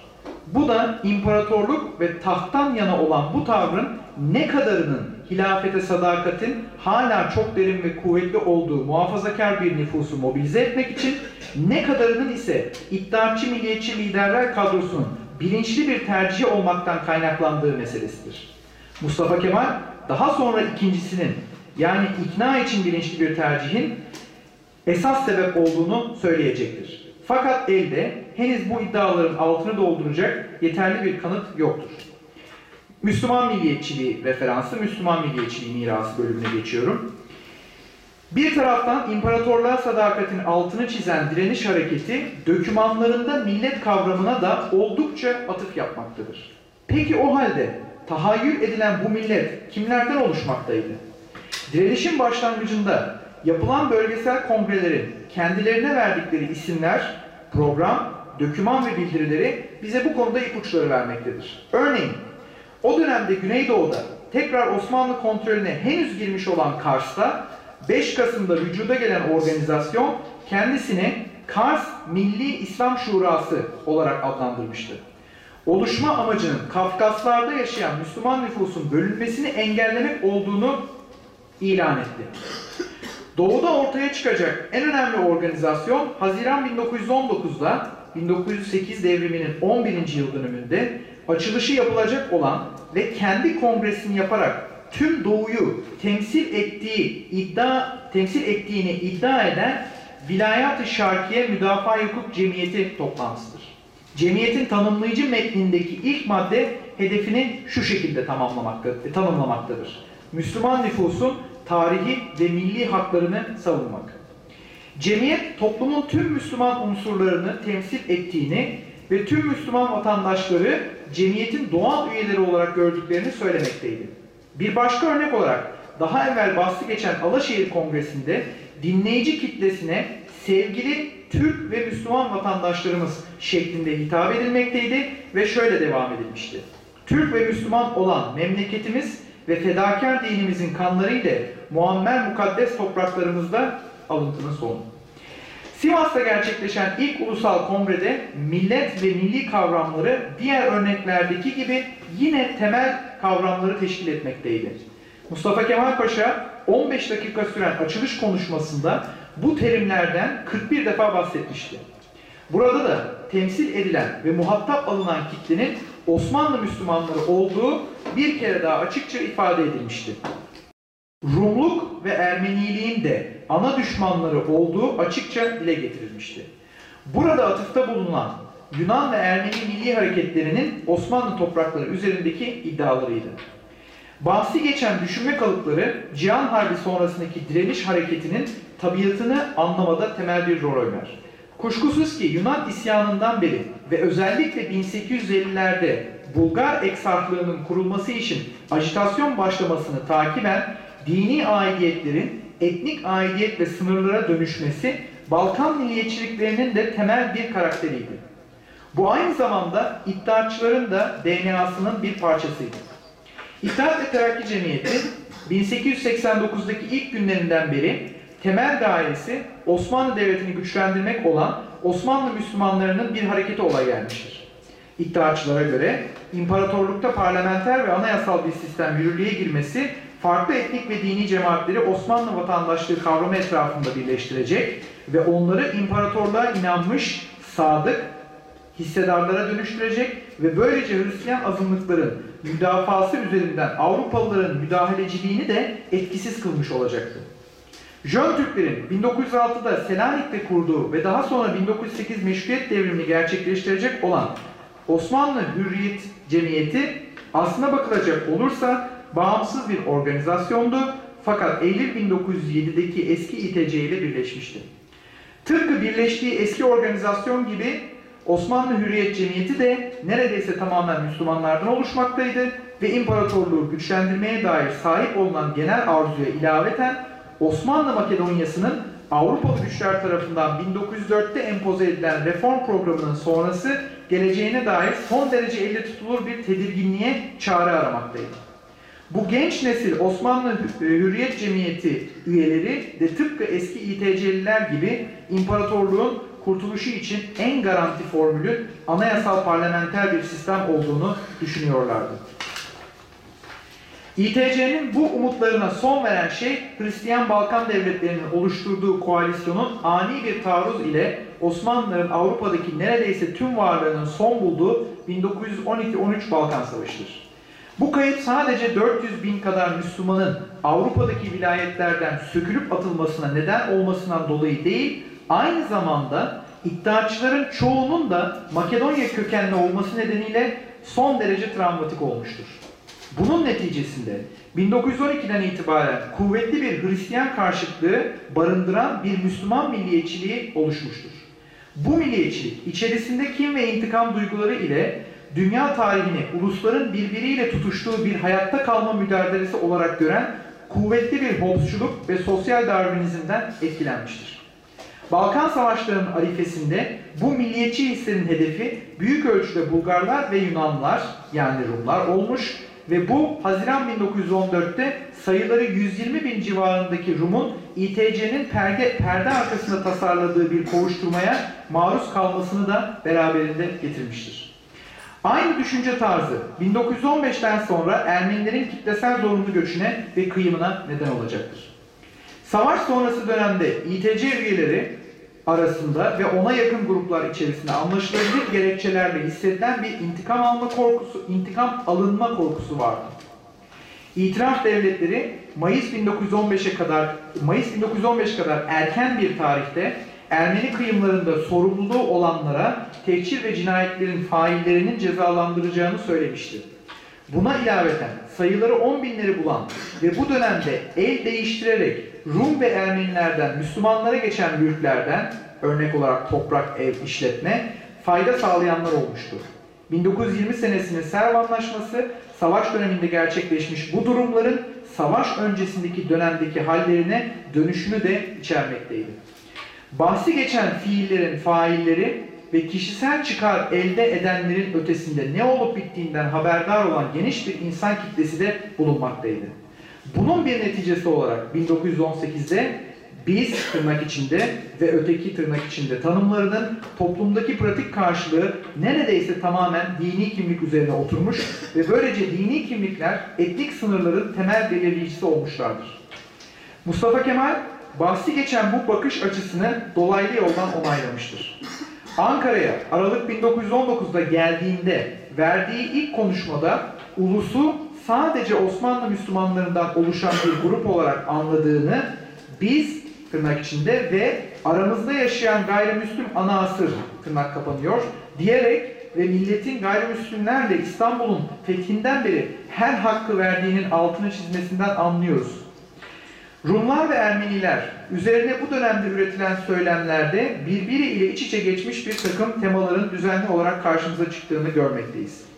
Bu da imparatorluk ve tahttan yana olan bu tavrın ne kadarının hilafete sadakatin hala çok derin ve kuvvetli olduğu muhafazakar bir nüfusu mobilize etmek için ne kadarının ise iddiaçı milliyetçi liderler kadrosunun bilinçli bir tercih olmaktan kaynaklandığı meselesidir. Mustafa Kemal daha sonra ikincisinin yani ikna için bilinçli bir tercihin esas sebep olduğunu söyleyecektir. Fakat elde henüz bu iddiaların altını dolduracak yeterli bir kanıt yoktur. Müslüman milliyetçiliği referansı, Müslüman milliyetçiliği mirası bölümüne geçiyorum. Bir taraftan imparatorluğa sadakatin altını çizen direniş hareketi dökümanlarında millet kavramına da oldukça atıf yapmaktadır. Peki o halde tahayyül edilen bu millet kimlerden oluşmaktaydı? Direnişin başlangıcında yapılan bölgesel kongrelerin kendilerine verdikleri isimler, program, döküman ve bildirileri bize bu konuda ipuçları vermektedir. Örneğin o dönemde Güneydoğu'da tekrar Osmanlı kontrolüne henüz girmiş olan Kars'ta 5 Kasım'da vücuda gelen organizasyon kendisini Kars Milli İslam Şurası olarak adlandırmıştı. Oluşma amacının Kafkaslarda yaşayan Müslüman nüfusun bölünmesini engellemek olduğunu ilan etti. Doğuda ortaya çıkacak en önemli organizasyon Haziran 1919'da 1908 devriminin 11. yıl dönümünde açılışı yapılacak olan ve kendi kongresini yaparak tüm doğuyu temsil ettiği iddia temsil ettiğini iddia eden Vilayet-i Şarkiye Müdafaa Hukuk Cemiyeti toplantısıdır. Cemiyetin tanımlayıcı metnindeki ilk madde hedefini şu şekilde tamamlamaktadır, tanımlamaktadır. Müslüman nüfusun tarihi ve milli haklarını savunmak. Cemiyet toplumun tüm Müslüman unsurlarını temsil ettiğini ve tüm Müslüman vatandaşları cemiyetin doğal üyeleri olarak gördüklerini söylemekteydi. Bir başka örnek olarak daha evvel bahsi geçen Alaşehir Kongresi'nde dinleyici kitlesine sevgili Türk ve Müslüman vatandaşlarımız şeklinde hitap edilmekteydi ve şöyle devam edilmişti. Türk ve Müslüman olan memleketimiz ve fedakar dinimizin kanları ile muammer mukaddes topraklarımızda alıntının sonu. Sivas'ta gerçekleşen ilk ulusal kongrede millet ve milli kavramları diğer örneklerdeki gibi yine temel kavramları teşkil etmekteydi. Mustafa Kemal Paşa 15 dakika süren açılış konuşmasında bu terimlerden 41 defa bahsetmişti. Burada da temsil edilen ve muhatap alınan kitlenin Osmanlı Müslümanları olduğu bir kere daha açıkça ifade edilmişti. Rumluk ve Ermeniliğin de ana düşmanları olduğu açıkça dile getirilmişti. Burada atıfta bulunan Yunan ve Ermeni milli hareketlerinin Osmanlı toprakları üzerindeki iddialarıydı. Bahsi geçen düşünme kalıpları Cihan Harbi sonrasındaki direniş hareketinin tabiatını anlamada temel bir rol oynar. Kuşkusuz ki Yunan isyanından beri ve özellikle 1850'lerde Bulgar eksarhlığının kurulması için ajitasyon başlamasını takiben dini aidiyetlerin etnik aidiyet ve sınırlara dönüşmesi Balkan milliyetçiliklerinin de temel bir karakteriydi. Bu aynı zamanda iddiatçıların da DNA'sının bir parçasıydı. İttihat ve Terakki Cemiyeti 1889'daki ilk günlerinden beri temel dairesi Osmanlı Devleti'ni güçlendirmek olan Osmanlı Müslümanlarının bir hareketi olay gelmiştir. İddiaçılara göre imparatorlukta parlamenter ve anayasal bir sistem yürürlüğe girmesi farklı etnik ve dini cemaatleri Osmanlı vatandaşlığı kavramı etrafında birleştirecek ve onları imparatorluğa inanmış, sadık, hissedarlara dönüştürecek ve böylece Hristiyan azınlıkların müdafası üzerinden Avrupalıların müdahaleciliğini de etkisiz kılmış olacaktı. Jön Türklerin 1906'da Selanik'te kurduğu ve daha sonra 1908 Meşruiyet devrimini gerçekleştirecek olan Osmanlı Hürriyet Cemiyeti aslına bakılacak olursa bağımsız bir organizasyondu fakat Eylül 1907'deki eski İTC ile birleşmişti. Tıpkı birleştiği eski organizasyon gibi Osmanlı Hürriyet Cemiyeti de neredeyse tamamen Müslümanlardan oluşmaktaydı ve imparatorluğu güçlendirmeye dair sahip olunan genel arzuya ilaveten Osmanlı Makedonya'sının Avrupalı güçler tarafından 1904'te empoze edilen reform programının sonrası geleceğine dair son derece elle tutulur bir tedirginliğe çare aramaktaydı. Bu genç nesil Osmanlı Hürriyet Cemiyeti üyeleri de tıpkı eski İTC'liler gibi imparatorluğun kurtuluşu için en garanti formülün anayasal parlamenter bir sistem olduğunu düşünüyorlardı. İTC'nin bu umutlarına son veren şey Hristiyan Balkan devletlerinin oluşturduğu koalisyonun ani bir taarruz ile Osmanlıların Avrupa'daki neredeyse tüm varlığının son bulduğu 1912-13 Balkan Savaşı'dır. Bu kayıp sadece 400 bin kadar Müslümanın Avrupa'daki vilayetlerden sökülüp atılmasına neden olmasından dolayı değil, aynı zamanda iddiaçıların çoğunun da Makedonya kökenli olması nedeniyle son derece travmatik olmuştur. Bunun neticesinde 1912'den itibaren kuvvetli bir Hristiyan karşıtlığı barındıran bir Müslüman milliyetçiliği oluşmuştur. Bu milliyetçilik içerisinde kim ve intikam duyguları ile dünya tarihini ulusların birbiriyle tutuştuğu bir hayatta kalma mücadelesi olarak gören kuvvetli bir Hobbesçuluk ve sosyal darwinizmden etkilenmiştir. Balkan Savaşları'nın arifesinde bu milliyetçi hislerin hedefi büyük ölçüde Bulgarlar ve Yunanlar yani Rumlar olmuş ve bu Haziran 1914'te sayıları 120 bin civarındaki Rum'un İTC'nin perde, perde arkasında tasarladığı bir kovuşturmaya maruz kalmasını da beraberinde getirmiştir. Aynı düşünce tarzı 1915'ten sonra Ermenilerin kitlesel zorunlu göçüne ve kıyımına neden olacaktır. Savaş sonrası dönemde İTC üyeleri arasında ve ona yakın gruplar içerisinde anlaşılabilir gerekçelerle hissedilen bir intikam alma korkusu, intikam alınma korkusu vardı. İtiraf devletleri Mayıs 1915'e kadar Mayıs 1915 kadar erken bir tarihte Ermeni kıyımlarında sorumluluğu olanlara tehcir ve cinayetlerin faillerinin cezalandıracağını söylemişti. Buna ilaveten sayıları 10 binleri bulan ve bu dönemde el değiştirerek Rum ve Ermenilerden Müslümanlara geçen mülklerden örnek olarak toprak, ev, işletme fayda sağlayanlar olmuştur. 1920 senesinin Serv Anlaşması savaş döneminde gerçekleşmiş bu durumların savaş öncesindeki dönemdeki hallerine dönüşünü de içermekteydi. Bahsi geçen fiillerin failleri ve kişisel çıkar elde edenlerin ötesinde ne olup bittiğinden haberdar olan geniş bir insan kitlesi de bulunmaktaydı. Bunun bir neticesi olarak 1918'de biz tırnak içinde ve öteki tırnak içinde tanımlarının toplumdaki pratik karşılığı neredeyse tamamen dini kimlik üzerine oturmuş ve böylece dini kimlikler etnik sınırların temel belirleyicisi olmuşlardır. Mustafa Kemal bahsi geçen bu bakış açısını dolaylı yoldan onaylamıştır. Ankara'ya Aralık 1919'da geldiğinde verdiği ilk konuşmada ulusu sadece Osmanlı Müslümanlarından oluşan bir grup olarak anladığını biz tırnak içinde ve aramızda yaşayan gayrimüslim ana asır tırnak kapanıyor diyerek ve milletin gayrimüslimlerle İstanbul'un fethinden beri her hakkı verdiğinin altını çizmesinden anlıyoruz. Rumlar ve Ermeniler üzerine bu dönemde üretilen söylemlerde birbiriyle iç içe geçmiş bir takım temaların düzenli olarak karşımıza çıktığını görmekteyiz.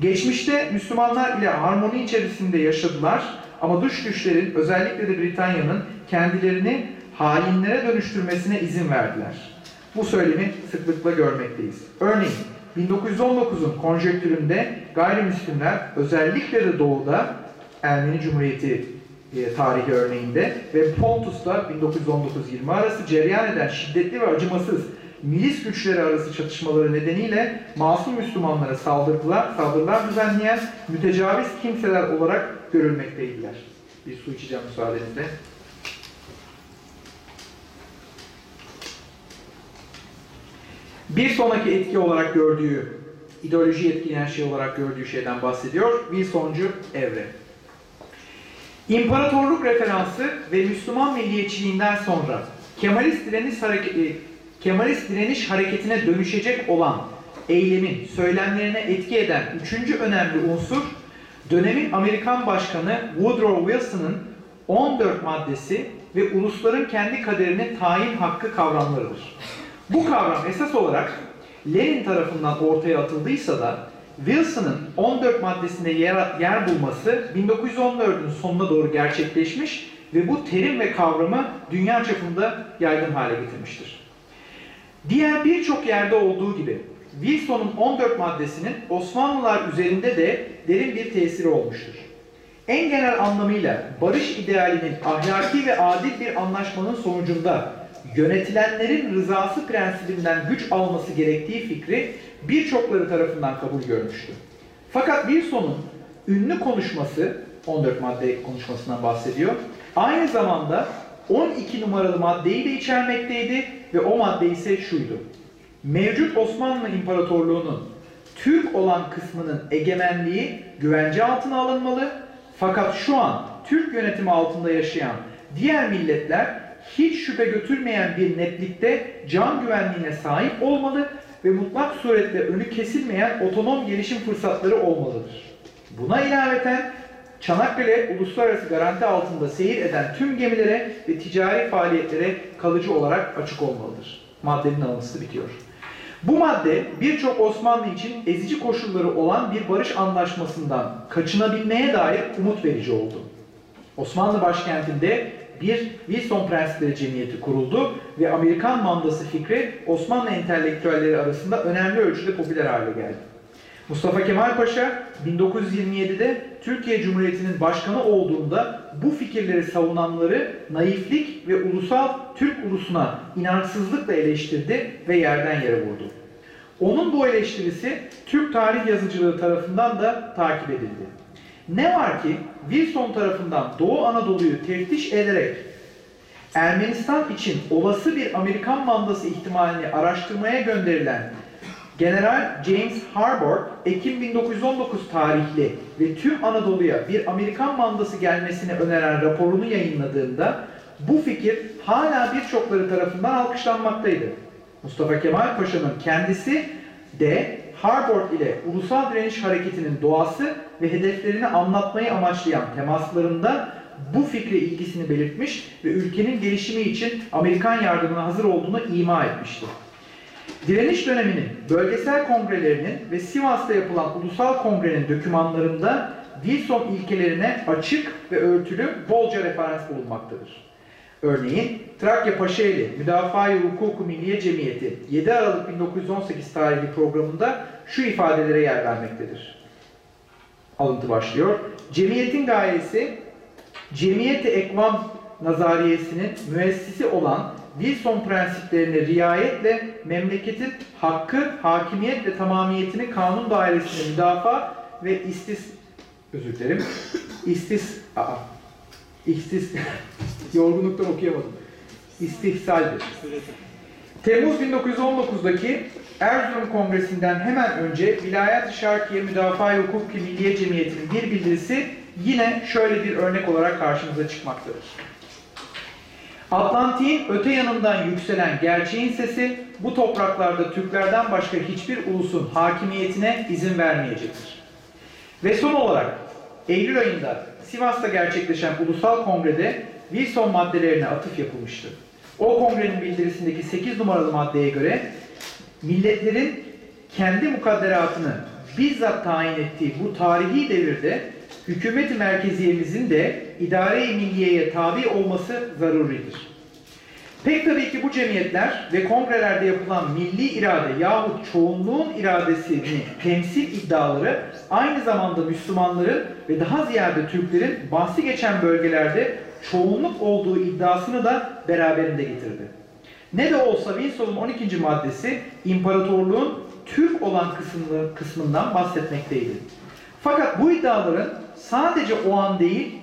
Geçmişte Müslümanlar ile harmoni içerisinde yaşadılar ama dış güçlerin özellikle de Britanya'nın kendilerini hainlere dönüştürmesine izin verdiler. Bu söylemi sıklıkla görmekteyiz. Örneğin 1919'un konjektüründe gayrimüslimler özellikle de doğuda Ermeni Cumhuriyeti e, tarihi örneğinde ve Pontus'ta 1919-20 arası cereyan eden şiddetli ve acımasız milis güçleri arası çatışmaları nedeniyle masum Müslümanlara saldırılar, saldırılar düzenleyen mütecaviz kimseler olarak görülmekteydiler. Bir su içeceğim müsaadenizle. Bir sonraki etki olarak gördüğü, ideoloji etkileyen şey olarak gördüğü şeyden bahsediyor. Wilsoncu evre. İmparatorluk referansı ve Müslüman milliyetçiliğinden sonra Kemalist direniş, hareketi, Kemalist direniş hareketine dönüşecek olan eylemin söylemlerine etki eden üçüncü önemli unsur dönemin Amerikan Başkanı Woodrow Wilson'ın 14 maddesi ve ulusların kendi kaderini tayin hakkı kavramlarıdır. Bu kavram esas olarak Lenin tarafından ortaya atıldıysa da Wilson'ın 14 maddesinde yer, yer bulması 1914'ün sonuna doğru gerçekleşmiş ve bu terim ve kavramı dünya çapında yaygın hale getirmiştir. Diğer birçok yerde olduğu gibi Wilson'un 14 maddesinin Osmanlılar üzerinde de derin bir tesiri olmuştur. En genel anlamıyla barış idealinin ahlaki ve adil bir anlaşmanın sonucunda yönetilenlerin rızası prensibinden güç alması gerektiği fikri birçokları tarafından kabul görmüştü. Fakat Wilson'un ünlü konuşması, 14 madde konuşmasından bahsediyor, aynı zamanda 12 numaralı maddeyi de içermekteydi ve o madde ise şuydu. Mevcut Osmanlı İmparatorluğu'nun Türk olan kısmının egemenliği güvence altına alınmalı fakat şu an Türk yönetimi altında yaşayan diğer milletler hiç şüphe götürmeyen bir netlikte can güvenliğine sahip olmalı ve mutlak suretle önü kesilmeyen otonom gelişim fırsatları olmalıdır. Buna ilaveten Çanakkale uluslararası garanti altında seyir eden tüm gemilere ve ticari faaliyetlere kalıcı olarak açık olmalıdır. Maddenin alıntısı bitiyor. Bu madde birçok Osmanlı için ezici koşulları olan bir barış anlaşmasından kaçınabilmeye dair umut verici oldu. Osmanlı başkentinde bir Wilson Prensipleri Cemiyeti kuruldu ve Amerikan mandası fikri Osmanlı entelektüelleri arasında önemli ölçüde popüler hale geldi. Mustafa Kemal Paşa 1927'de Türkiye Cumhuriyeti'nin başkanı olduğunda bu fikirleri savunanları naiflik ve ulusal Türk ulusuna inançsızlıkla eleştirdi ve yerden yere vurdu. Onun bu eleştirisi Türk tarih yazıcılığı tarafından da takip edildi. Ne var ki Wilson tarafından Doğu Anadolu'yu teftiş ederek Ermenistan için olası bir Amerikan mandası ihtimalini araştırmaya gönderilen General James Harbord, Ekim 1919 tarihli ve tüm Anadolu'ya bir Amerikan mandası gelmesini öneren raporunu yayınladığında bu fikir hala birçokları tarafından alkışlanmaktaydı. Mustafa Kemal Paşa'nın kendisi de Harbord ile Ulusal Direniş Hareketi'nin doğası ve hedeflerini anlatmayı amaçlayan temaslarında bu fikre ilgisini belirtmiş ve ülkenin gelişimi için Amerikan yardımına hazır olduğunu ima etmişti. Direniş döneminin bölgesel kongrelerinin ve Sivas'ta yapılan ulusal kongrenin dokümanlarında Wilson ilkelerine açık ve örtülü bolca referans bulunmaktadır. Örneğin Trakya Paşaeli Müdafaa-i Hukuku Milliye Cemiyeti 7 Aralık 1918 tarihli programında şu ifadelere yer vermektedir. Alıntı başlıyor. Cemiyetin gayesi Cemiyeti Ekvam Nazariyesi'nin müessisi olan Wilson prensiplerine riayetle memleketin hakkı, hakimiyet ve tamamiyetini kanun dairesinde müdafaa ve istis özür dilerim. İstis aa, istis yorgunluktan okuyamadım. İstihsaldir. Temmuz 1919'daki Erzurum Kongresi'nden hemen önce Vilayet-i Şarkiye Müdafaa-i Hukuki Milliye Cemiyeti'nin bir bildirisi yine şöyle bir örnek olarak karşımıza çıkmaktadır. Atlantik'in öte yanından yükselen gerçeğin sesi bu topraklarda Türklerden başka hiçbir ulusun hakimiyetine izin vermeyecektir. Ve son olarak Eylül ayında Sivas'ta gerçekleşen ulusal kongrede Wilson maddelerine atıf yapılmıştı. O kongrenin bildirisindeki 8 numaralı maddeye göre milletlerin kendi mukadderatını bizzat tayin ettiği bu tarihi devirde hükümeti merkeziyemizin de idare-i milliyeye tabi olması zaruridir. Pek tabii ki bu cemiyetler ve kongrelerde yapılan milli irade yahut çoğunluğun iradesini temsil iddiaları aynı zamanda Müslümanların ve daha ziyade Türklerin bahsi geçen bölgelerde çoğunluk olduğu iddiasını da beraberinde getirdi. Ne de olsa Wilson'un 12. maddesi imparatorluğun Türk olan kısmını, kısmından bahsetmekteydi. Fakat bu iddiaların sadece o an değil,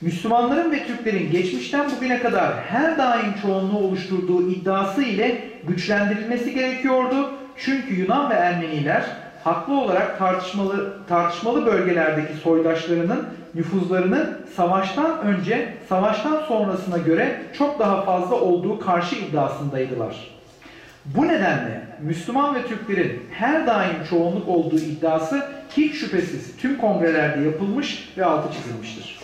Müslümanların ve Türklerin geçmişten bugüne kadar her daim çoğunluğu oluşturduğu iddiası ile güçlendirilmesi gerekiyordu. Çünkü Yunan ve Ermeniler haklı olarak tartışmalı, tartışmalı bölgelerdeki soydaşlarının nüfuzlarının savaştan önce, savaştan sonrasına göre çok daha fazla olduğu karşı iddiasındaydılar. Bu nedenle Müslüman ve Türklerin her daim çoğunluk olduğu iddiası hiç şüphesiz tüm kongrelerde yapılmış ve altı çizilmiştir.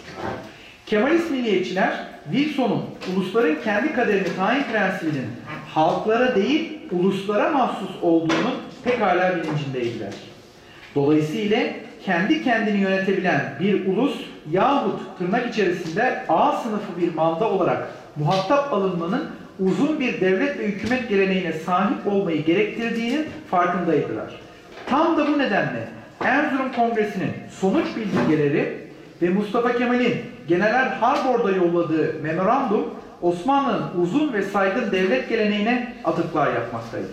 Kemalist milliyetçiler Wilson'un ulusların kendi kaderini tayin prensibinin halklara değil uluslara mahsus olduğunu pekala bilincindeydiler. Dolayısıyla kendi kendini yönetebilen bir ulus yahut tırnak içerisinde A sınıfı bir manda olarak muhatap alınmanın uzun bir devlet ve hükümet geleneğine sahip olmayı gerektirdiğinin farkındaydılar. Tam da bu nedenle Erzurum Kongresi'nin sonuç bildirgeleri ve Mustafa Kemal'in General Harbor'da yolladığı memorandum Osmanlı'nın uzun ve saygın devlet geleneğine atıflar yapmaktaydı.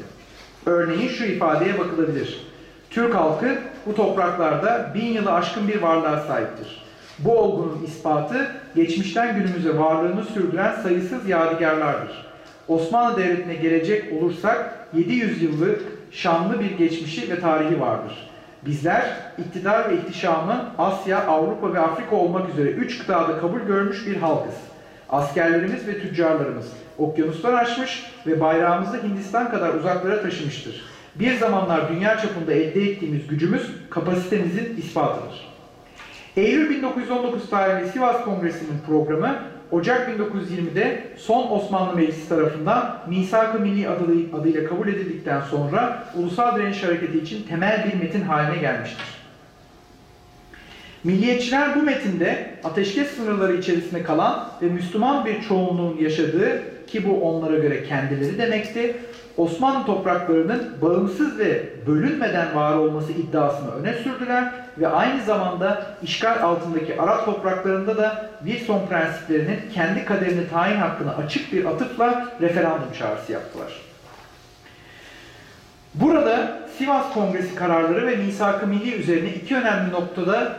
Örneğin şu ifadeye bakılabilir. Türk halkı bu topraklarda bin yılı aşkın bir varlığa sahiptir. Bu olgunun ispatı geçmişten günümüze varlığını sürdüren sayısız yadigarlardır. Osmanlı Devleti'ne gelecek olursak 700 yıllık şanlı bir geçmişi ve tarihi vardır. Bizler iktidar ve ihtişamı Asya, Avrupa ve Afrika olmak üzere üç kıtada kabul görmüş bir halkız. Askerlerimiz ve tüccarlarımız okyanuslar aşmış ve bayrağımızı Hindistan kadar uzaklara taşımıştır. Bir zamanlar dünya çapında elde ettiğimiz gücümüz kapasitemizin ispatıdır. Eylül 1919 tarihli Sivas Kongresi'nin programı Ocak 1920'de son Osmanlı Meclisi tarafından Misak-ı Milli adı, adıyla kabul edildikten sonra Ulusal Direniş Hareketi için temel bir metin haline gelmiştir. Milliyetçiler bu metinde ateşkes sınırları içerisinde kalan ve Müslüman bir çoğunluğun yaşadığı ki bu onlara göre kendileri demekti, Osmanlı topraklarının bağımsız ve bölünmeden var olması iddiasını öne sürdüler ve aynı zamanda işgal altındaki Arap topraklarında da Wilson prensiplerinin kendi kaderini tayin hakkını açık bir atıfla referandum çağrısı yaptılar. Burada Sivas Kongresi kararları ve Misak-ı Milli üzerine iki önemli noktada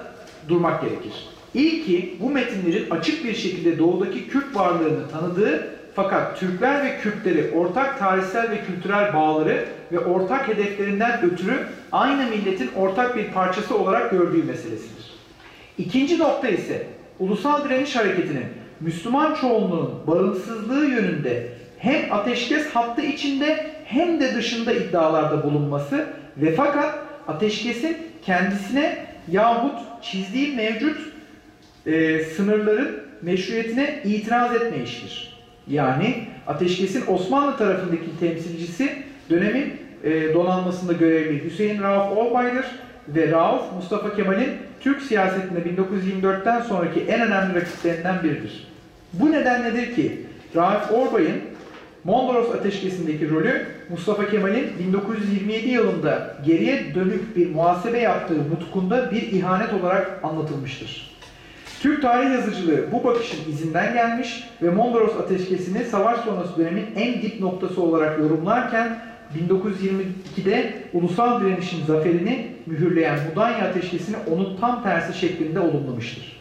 durmak gerekir. İlki bu metinlerin açık bir şekilde doğudaki Kürt varlığını tanıdığı fakat Türkler ve Kürtleri ortak tarihsel ve kültürel bağları ve ortak hedeflerinden ötürü aynı milletin ortak bir parçası olarak gördüğü meselesidir. İkinci nokta ise ulusal direniş hareketinin Müslüman çoğunluğun bağımsızlığı yönünde hem ateşkes hattı içinde hem de dışında iddialarda bulunması ve fakat ateşkesin kendisine yahut çizdiği mevcut e, sınırların meşruiyetine itiraz etmeyiştir. Yani ateşkesin Osmanlı tarafındaki temsilcisi dönemin e, donanmasında görevli Hüseyin Rauf Olbay'dır ve Rauf Mustafa Kemal'in Türk siyasetinde 1924'ten sonraki en önemli rakiplerinden biridir. Bu nedenledir ki Raif Orbay'ın Mondros Ateşkesi'ndeki rolü Mustafa Kemal'in 1927 yılında geriye dönük bir muhasebe yaptığı nutkunda bir ihanet olarak anlatılmıştır. Türk tarih yazıcılığı bu bakışın izinden gelmiş ve Mondros Ateşkesi'ni savaş sonrası dönemin en dip noktası olarak yorumlarken 1922'de ulusal direnişin zaferini mühürleyen Mudanya Ateşkesi'ni onun tam tersi şeklinde olumlamıştır.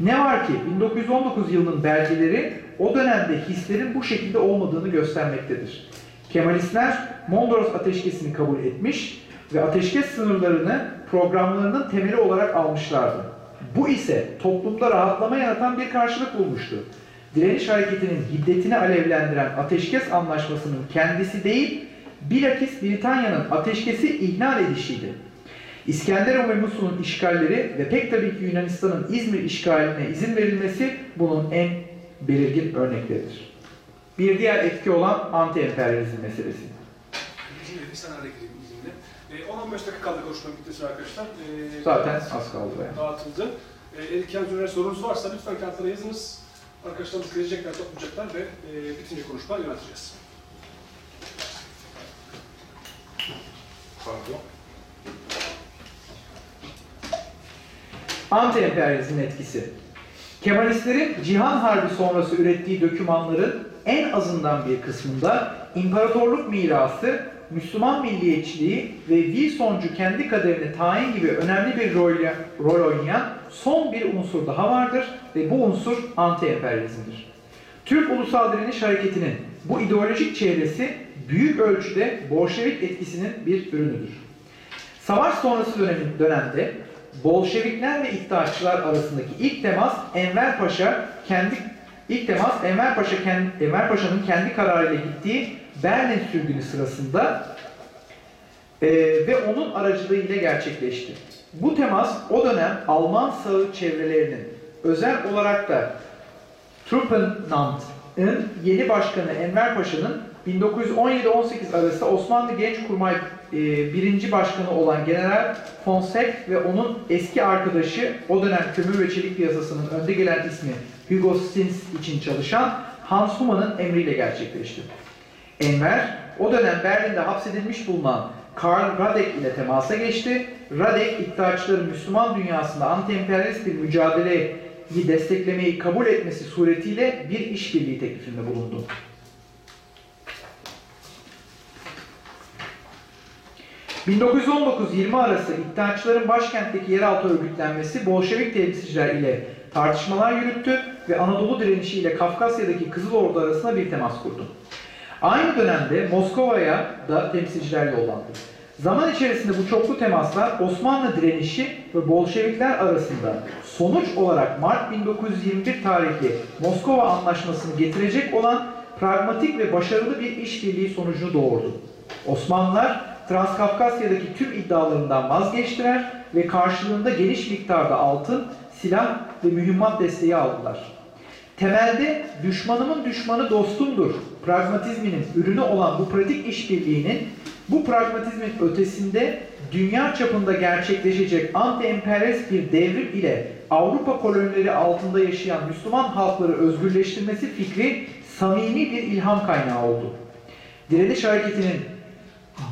Ne var ki 1919 yılının belgeleri o dönemde hislerin bu şekilde olmadığını göstermektedir. Kemalistler Mondros Ateşkesi'ni kabul etmiş ve ateşkes sınırlarını programlarının temeli olarak almışlardı. Bu ise toplumda rahatlama yaratan bir karşılık bulmuştu. Direniş hareketinin hiddetini alevlendiren ateşkes anlaşmasının kendisi değil, bilakis Britanya'nın ateşkesi ihlal edişiydi. İskenderun ve Musul'un işgalleri ve pek tabii ki Yunanistan'ın İzmir işgaline izin verilmesi bunun en belirgin örnekleridir. Bir diğer etki olan anti-emperyalizm meselesi. Bizim bir 10-15 dakika kaldı konuşma bittisi arkadaşlar. E, Zaten az kaldı be. dağıtıldı. E, Erik Yalçın'a sorunuz varsa lütfen kağıtlara yazınız. Arkadaşlarımız gelecekler, toplayacaklar ve e, bitince konuşma yöneteceğiz. Pardon. Anti-emperyalizmin etkisi. Kemalistlerin Cihan Harbi sonrası ürettiği dokümanların en azından bir kısmında imparatorluk mirası, Müslüman milliyetçiliği ve Wilsoncu kendi kaderini tayin gibi önemli bir rol, rol oynayan son bir unsur daha vardır ve bu unsur anti-emperyalizmdir. Türk Ulusal Direniş Hareketi'nin bu ideolojik çevresi büyük ölçüde Bolşevik etkisinin bir ürünüdür. Savaş sonrası dönemin, dönemde Bolşevikler ve İttihatçılar arasındaki ilk temas Enver Paşa kendi ilk temas Enver Paşa kendi, Enver Paşa'nın kendi kararıyla gittiği Berlin sürgünü sırasında e, ve onun aracılığıyla gerçekleşti. Bu temas o dönem Alman sağı çevrelerinin özel olarak da Truppenamt'ın yeni başkanı Enver Paşa'nın 1917-18 arasında Osmanlı Gençkurmay e, birinci başkanı olan General Fonseca ve onun eski arkadaşı o dönem kömür ve çelik piyasasının önde gelen ismi Hugo Stins için çalışan Hans Huma'nın emriyle gerçekleşti. Enver o dönem Berlin'de hapsedilmiş bulunan Karl Radek ile temasa geçti. Radek, iddiaçıların Müslüman dünyasında anti-emperyalist bir mücadeleyi desteklemeyi kabul etmesi suretiyle bir işbirliği teklifinde bulundu. 1919-20 arası İttihatçıların başkentteki yeraltı örgütlenmesi Bolşevik temsilciler ile tartışmalar yürüttü ve Anadolu direnişi ile Kafkasya'daki Kızıl Ordu arasında bir temas kurdu. Aynı dönemde Moskova'ya da temsilciler yollandı. Zaman içerisinde bu çoklu temaslar Osmanlı direnişi ve Bolşevikler arasında sonuç olarak Mart 1921 tarihli Moskova Anlaşması'nı getirecek olan pragmatik ve başarılı bir işbirliği sonucunu doğurdu. Osmanlılar Transkafkasya'daki tüm iddialarından vazgeçtiler ve karşılığında geniş miktarda altın, silah ve mühimmat desteği aldılar. Temelde düşmanımın düşmanı dostumdur pragmatizminin ürünü olan bu pratik işbirliğinin bu pragmatizmin ötesinde dünya çapında gerçekleşecek anti-emperyalist bir devrim ile Avrupa kolonileri altında yaşayan Müslüman halkları özgürleştirmesi fikri samimi bir ilham kaynağı oldu. Direniş hareketinin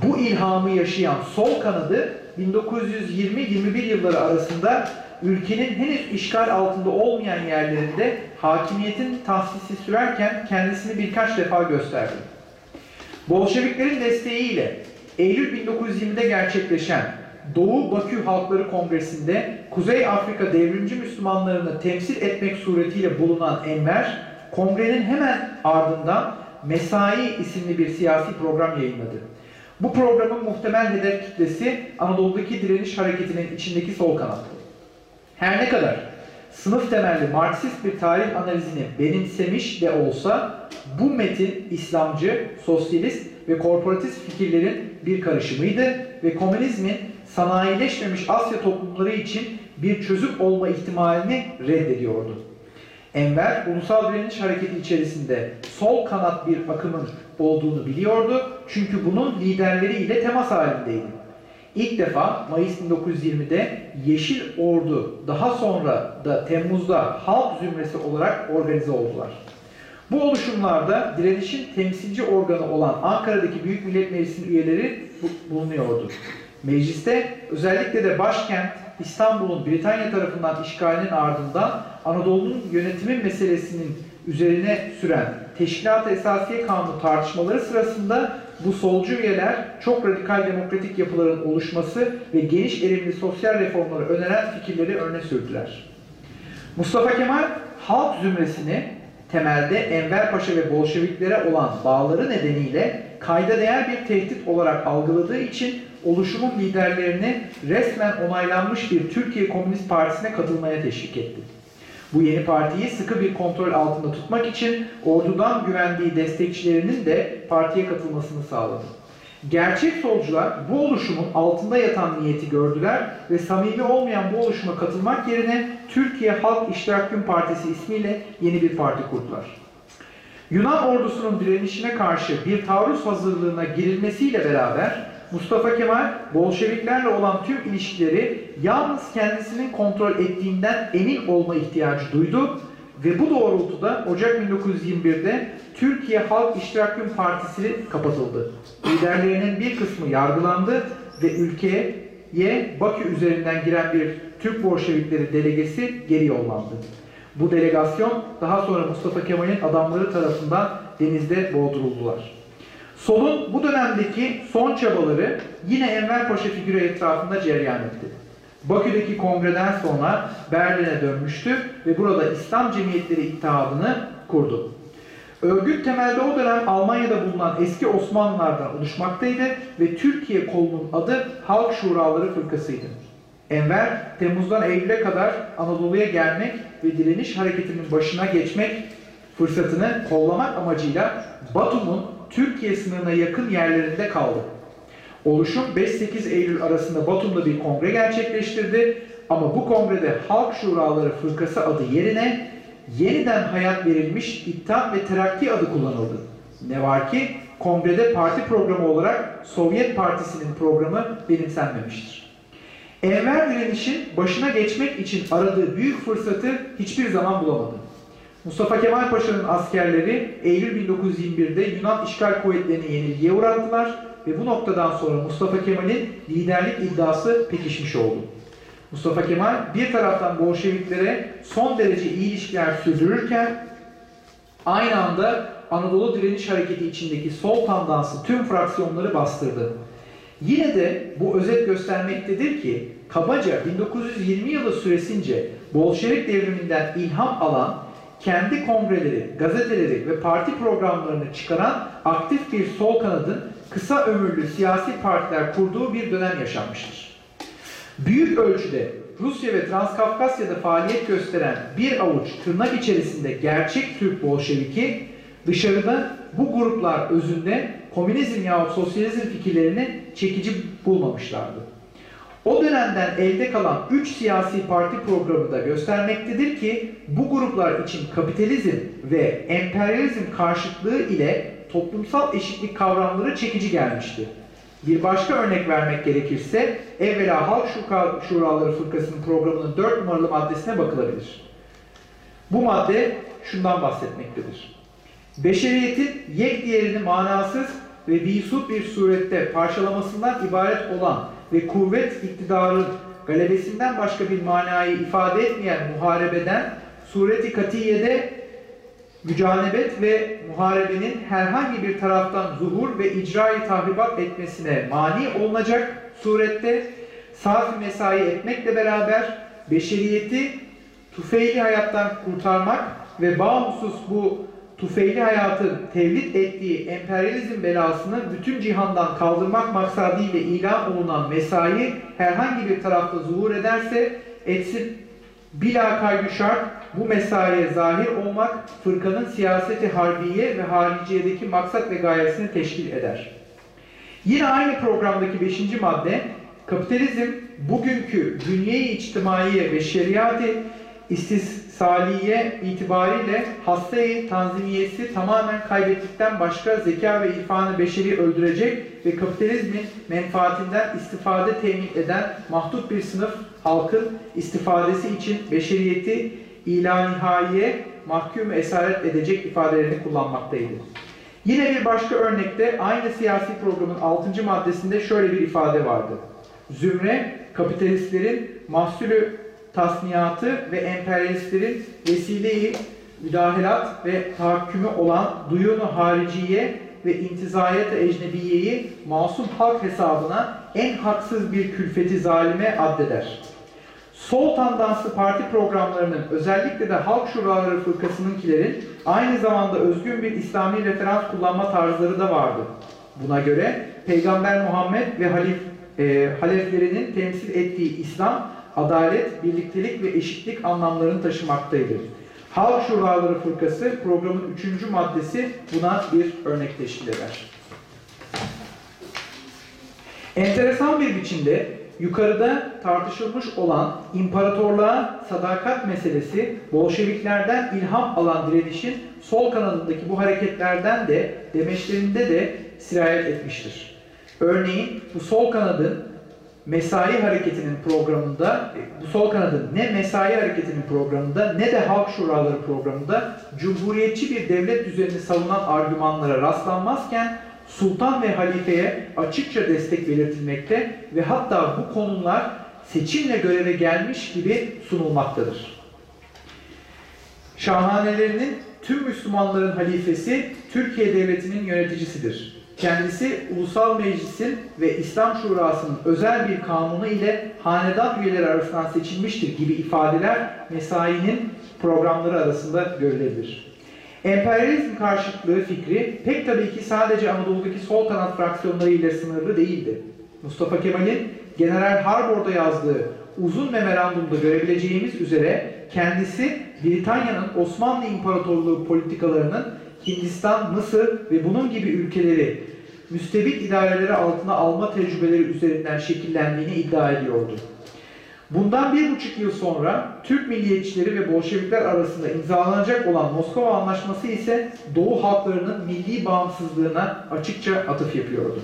bu ilhamı yaşayan sol kanadı 1920-21 yılları arasında ülkenin henüz işgal altında olmayan yerlerinde hakimiyetin tahsisi sürerken kendisini birkaç defa gösterdi. Bolşeviklerin desteğiyle Eylül 1920'de gerçekleşen Doğu Bakü Halkları Kongresi'nde Kuzey Afrika devrimci Müslümanlarını temsil etmek suretiyle bulunan Enver, kongrenin hemen ardından Mesai isimli bir siyasi program yayınladı. Bu programın muhtemel hedef kitlesi Anadolu'daki direniş hareketinin içindeki sol kanattı. Her ne kadar sınıf temelli Marksist bir tarih analizini benimsemiş de olsa bu metin İslamcı, sosyalist ve korporatist fikirlerin bir karışımıydı ve komünizmin sanayileşmemiş Asya toplumları için bir çözüm olma ihtimalini reddediyordu. Enver, ulusal direniş hareketi içerisinde sol kanat bir akımın olduğunu biliyordu çünkü bunun liderleriyle temas halindeydi. İlk defa Mayıs 1920'de Yeşil Ordu daha sonra da Temmuz'da Halk Zümresi olarak organize oldular. Bu oluşumlarda direnişin temsilci organı olan Ankara'daki Büyük Millet Meclisi'nin üyeleri bu- bulunuyordu. Mecliste özellikle de başkent İstanbul'un Britanya tarafından işgalinin ardından Anadolu'nun yönetimi meselesinin üzerine süren Teşkilat-ı Esasiye Kanunu tartışmaları sırasında bu solcu üyeler çok radikal demokratik yapıların oluşması ve geniş erimli sosyal reformları öneren fikirleri öne sürdüler. Mustafa Kemal halk zümresini temelde Enver Paşa ve Bolşeviklere olan bağları nedeniyle kayda değer bir tehdit olarak algıladığı için oluşumun liderlerini resmen onaylanmış bir Türkiye Komünist Partisi'ne katılmaya teşvik etti. Bu yeni partiyi sıkı bir kontrol altında tutmak için ordudan güvendiği destekçilerinin de partiye katılmasını sağladı. Gerçek solcular bu oluşumun altında yatan niyeti gördüler ve samimi olmayan bu oluşuma katılmak yerine Türkiye Halk İştirak Gün Partisi ismiyle yeni bir parti kurdular. Yunan ordusunun direnişine karşı bir taarruz hazırlığına girilmesiyle beraber Mustafa Kemal Bolşeviklerle olan tüm ilişkileri yalnız kendisinin kontrol ettiğinden emin olma ihtiyacı duydu ve bu doğrultuda Ocak 1921'de Türkiye Halk İştirak Gün Partisi kapatıldı. Liderlerinin bir kısmı yargılandı ve ülkeye Bakü üzerinden giren bir Türk Bolşevikleri delegesi geri yollandı. Bu delegasyon daha sonra Mustafa Kemal'in adamları tarafından denizde boğduruldular. Sol'un bu dönemdeki son çabaları yine Enver Paşa figürü etrafında cereyan etti. Bakü'deki kongreden sonra Berlin'e dönmüştü ve burada İslam Cemiyetleri İttihadı'nı kurdu. Örgüt temelde o dönem Almanya'da bulunan eski Osmanlılardan oluşmaktaydı ve Türkiye kolunun adı Halk Şuraları Fırkası'ydı. Enver, Temmuz'dan Eylül'e kadar Anadolu'ya gelmek ve direniş hareketinin başına geçmek fırsatını kollamak amacıyla Batum'un Türkiye sınırına yakın yerlerinde kaldı. Oluşum 5-8 Eylül arasında Batum'da bir kongre gerçekleştirdi ama bu kongrede Halk Şuraları Fırkası adı yerine yeniden hayat verilmiş İttihat ve Terakki adı kullanıldı. Ne var ki kongrede parti programı olarak Sovyet Partisi'nin programı benimsenmemiştir. Enver direnişin başına geçmek için aradığı büyük fırsatı hiçbir zaman bulamadı. Mustafa Kemal Paşa'nın askerleri Eylül 1921'de Yunan işgal kuvvetlerini yenilgiye uğrattılar ve bu noktadan sonra Mustafa Kemal'in liderlik iddiası pekişmiş oldu. Mustafa Kemal bir taraftan Bolşeviklere son derece iyi ilişkiler sürdürürken aynı anda Anadolu Direniş Hareketi içindeki sol tandansı tüm fraksiyonları bastırdı. Yine de bu özet göstermektedir ki kabaca 1920 yılı süresince Bolşevik devriminden ilham alan kendi kongreleri, gazeteleri ve parti programlarını çıkaran aktif bir sol kanadın kısa ömürlü siyasi partiler kurduğu bir dönem yaşanmıştır. Büyük ölçüde Rusya ve Transkafkasya'da faaliyet gösteren bir avuç tırnak içerisinde gerçek Türk Bolşeviki dışarıda bu gruplar özünde komünizm yahut sosyalizm fikirlerini çekici bulmamışlardı. O dönemden elde kalan 3 siyasi parti programı da göstermektedir ki bu gruplar için kapitalizm ve emperyalizm karşıtlığı ile toplumsal eşitlik kavramları çekici gelmişti. Bir başka örnek vermek gerekirse evvela Halk Şura- Şuraları Fırkası'nın programının 4 numaralı maddesine bakılabilir. Bu madde şundan bahsetmektedir. Beşeriyetin yek diğerini manasız ve visut bir surette parçalamasından ibaret olan ve kuvvet iktidarın galebesinden başka bir manayı ifade etmeyen muharebeden sureti katiyede mücanebet ve muharebenin herhangi bir taraftan zuhur ve icrayı tahribat etmesine mani olunacak surette safi mesai etmekle beraber beşeriyeti tufeyli hayattan kurtarmak ve bağımsız bu tufeyli hayatın tevlid ettiği emperyalizm belasını bütün cihandan kaldırmak maksadıyla ilan olunan mesai herhangi bir tarafta zuhur ederse etsin bila kaygı şart bu mesaiye zahir olmak fırkanın siyaseti harbiye ve hariciyedeki maksat ve gayesini teşkil eder. Yine aynı programdaki 5. madde kapitalizm bugünkü bünye-i içtimaiye ve şeriatı istisaliye itibariyle hastayı tanzimiyesi tamamen kaybettikten başka zeka ve irfanı beşeri öldürecek ve kapitalizmin menfaatinden istifade temin eden mahdut bir sınıf halkın istifadesi için beşeriyeti ila nihaye mahkum esaret edecek ifadelerini kullanmaktaydı. Yine bir başka örnekte aynı siyasi programın 6. maddesinde şöyle bir ifade vardı. Zümre, kapitalistlerin mahsulü tasniyatı ve emperyalistlerin vesileyi müdahalat ve tahakkümü olan duyunu hariciye ve intizayet ecnebiyeyi masum halk hesabına en haksız bir külfeti zalime addeder. Sol tandanslı parti programlarının özellikle de Halk Şuraları Fırkası'nınkilerin aynı zamanda özgün bir İslami referans kullanma tarzları da vardı. Buna göre Peygamber Muhammed ve halif, e, haleflerinin temsil ettiği İslam, adalet, birliktelik ve eşitlik anlamlarını taşımaktaydı. Halk Şuraları Fırkası programın üçüncü maddesi buna bir örnek teşkil eder. Enteresan bir biçimde yukarıda tartışılmış olan imparatorluğa sadakat meselesi Bolşeviklerden ilham alan direnişin sol kanadındaki bu hareketlerden de demeçlerinde de sirayet etmiştir. Örneğin bu sol kanadın Mesai Hareketi'nin programında, bu sol kanadın ne Mesai Hareketi'nin programında ne de Halk Şuraları programında cumhuriyetçi bir devlet düzenini savunan argümanlara rastlanmazken sultan ve halifeye açıkça destek belirtilmekte ve hatta bu konular seçimle göreve gelmiş gibi sunulmaktadır. Şahanelerinin tüm Müslümanların halifesi Türkiye Devleti'nin yöneticisidir. Kendisi Ulusal Meclis'in ve İslam Şurası'nın özel bir kanunu ile hanedan üyeleri arasından seçilmiştir gibi ifadeler mesainin programları arasında görülebilir. Emperyalizm karşıtlığı fikri pek tabii ki sadece Anadolu'daki sol kanat fraksiyonları ile sınırlı değildi. Mustafa Kemal'in General Harbor'da yazdığı uzun memorandumda görebileceğimiz üzere kendisi Britanya'nın Osmanlı İmparatorluğu politikalarının Hindistan, Mısır ve bunun gibi ülkeleri müstebit idareleri altına alma tecrübeleri üzerinden şekillendiğini iddia ediyordu. Bundan bir buçuk yıl sonra Türk milliyetçileri ve Bolşevikler arasında imzalanacak olan Moskova Anlaşması ise Doğu halklarının milli bağımsızlığına açıkça atıf yapıyordu.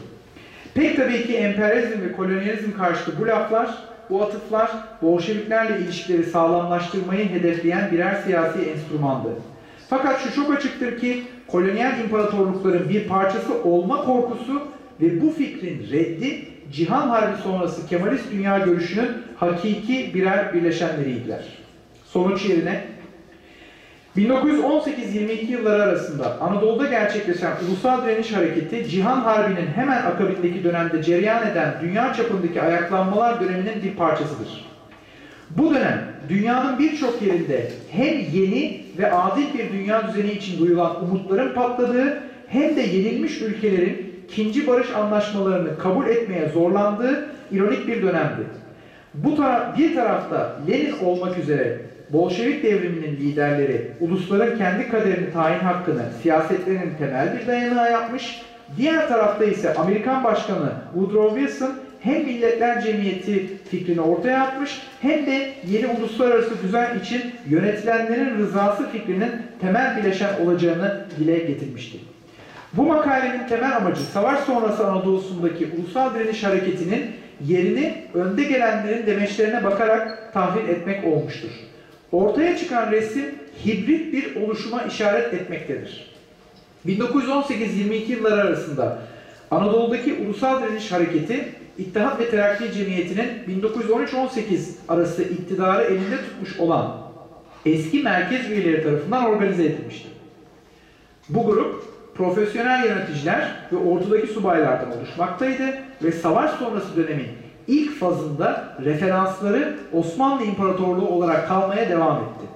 Pek tabii ki emperyalizm ve kolonyalizm karşıtı bu laflar, bu atıflar Bolşeviklerle ilişkileri sağlamlaştırmayı hedefleyen birer siyasi enstrümandı. Fakat şu çok açıktır ki kolonyal imparatorlukların bir parçası olma korkusu ve bu fikrin reddi Cihan Harbi sonrası Kemalist dünya görüşünün hakiki birer birleşenleriydiler. Sonuç yerine 1918-22 yılları arasında Anadolu'da gerçekleşen Ulusal Direniş Hareketi, Cihan Harbi'nin hemen akabindeki dönemde cereyan eden dünya çapındaki ayaklanmalar döneminin bir parçasıdır. Bu dönem dünyanın birçok yerinde hem yeni ve adil bir dünya düzeni için duyulan umutların patladığı hem de yenilmiş ülkelerin ikinci barış anlaşmalarını kabul etmeye zorlandığı ironik bir dönemdi. Bu tara bir tarafta Lenin olmak üzere Bolşevik devriminin liderleri ulusların kendi kaderini tayin hakkını siyasetlerinin temel bir dayanağı yapmış, diğer tarafta ise Amerikan Başkanı Woodrow Wilson hem Milletler Cemiyeti fikrini ortaya atmış hem de yeni uluslararası düzen için yönetilenlerin rızası fikrinin temel bileşen olacağını dile getirmişti. Bu makalenin temel amacı savaş sonrası Anadolu'sundaki ulusal direniş hareketinin yerini önde gelenlerin demeçlerine bakarak tahvil etmek olmuştur. Ortaya çıkan resim hibrit bir oluşuma işaret etmektedir. 1918-22 yılları arasında Anadolu'daki ulusal direniş hareketi İttihat ve Terakki Cemiyeti'nin 1913-18 arası iktidarı elinde tutmuş olan eski merkez üyeleri tarafından organize edilmişti. Bu grup profesyonel yöneticiler ve ortadaki subaylardan oluşmaktaydı ve savaş sonrası dönemin ilk fazında referansları Osmanlı İmparatorluğu olarak kalmaya devam etti.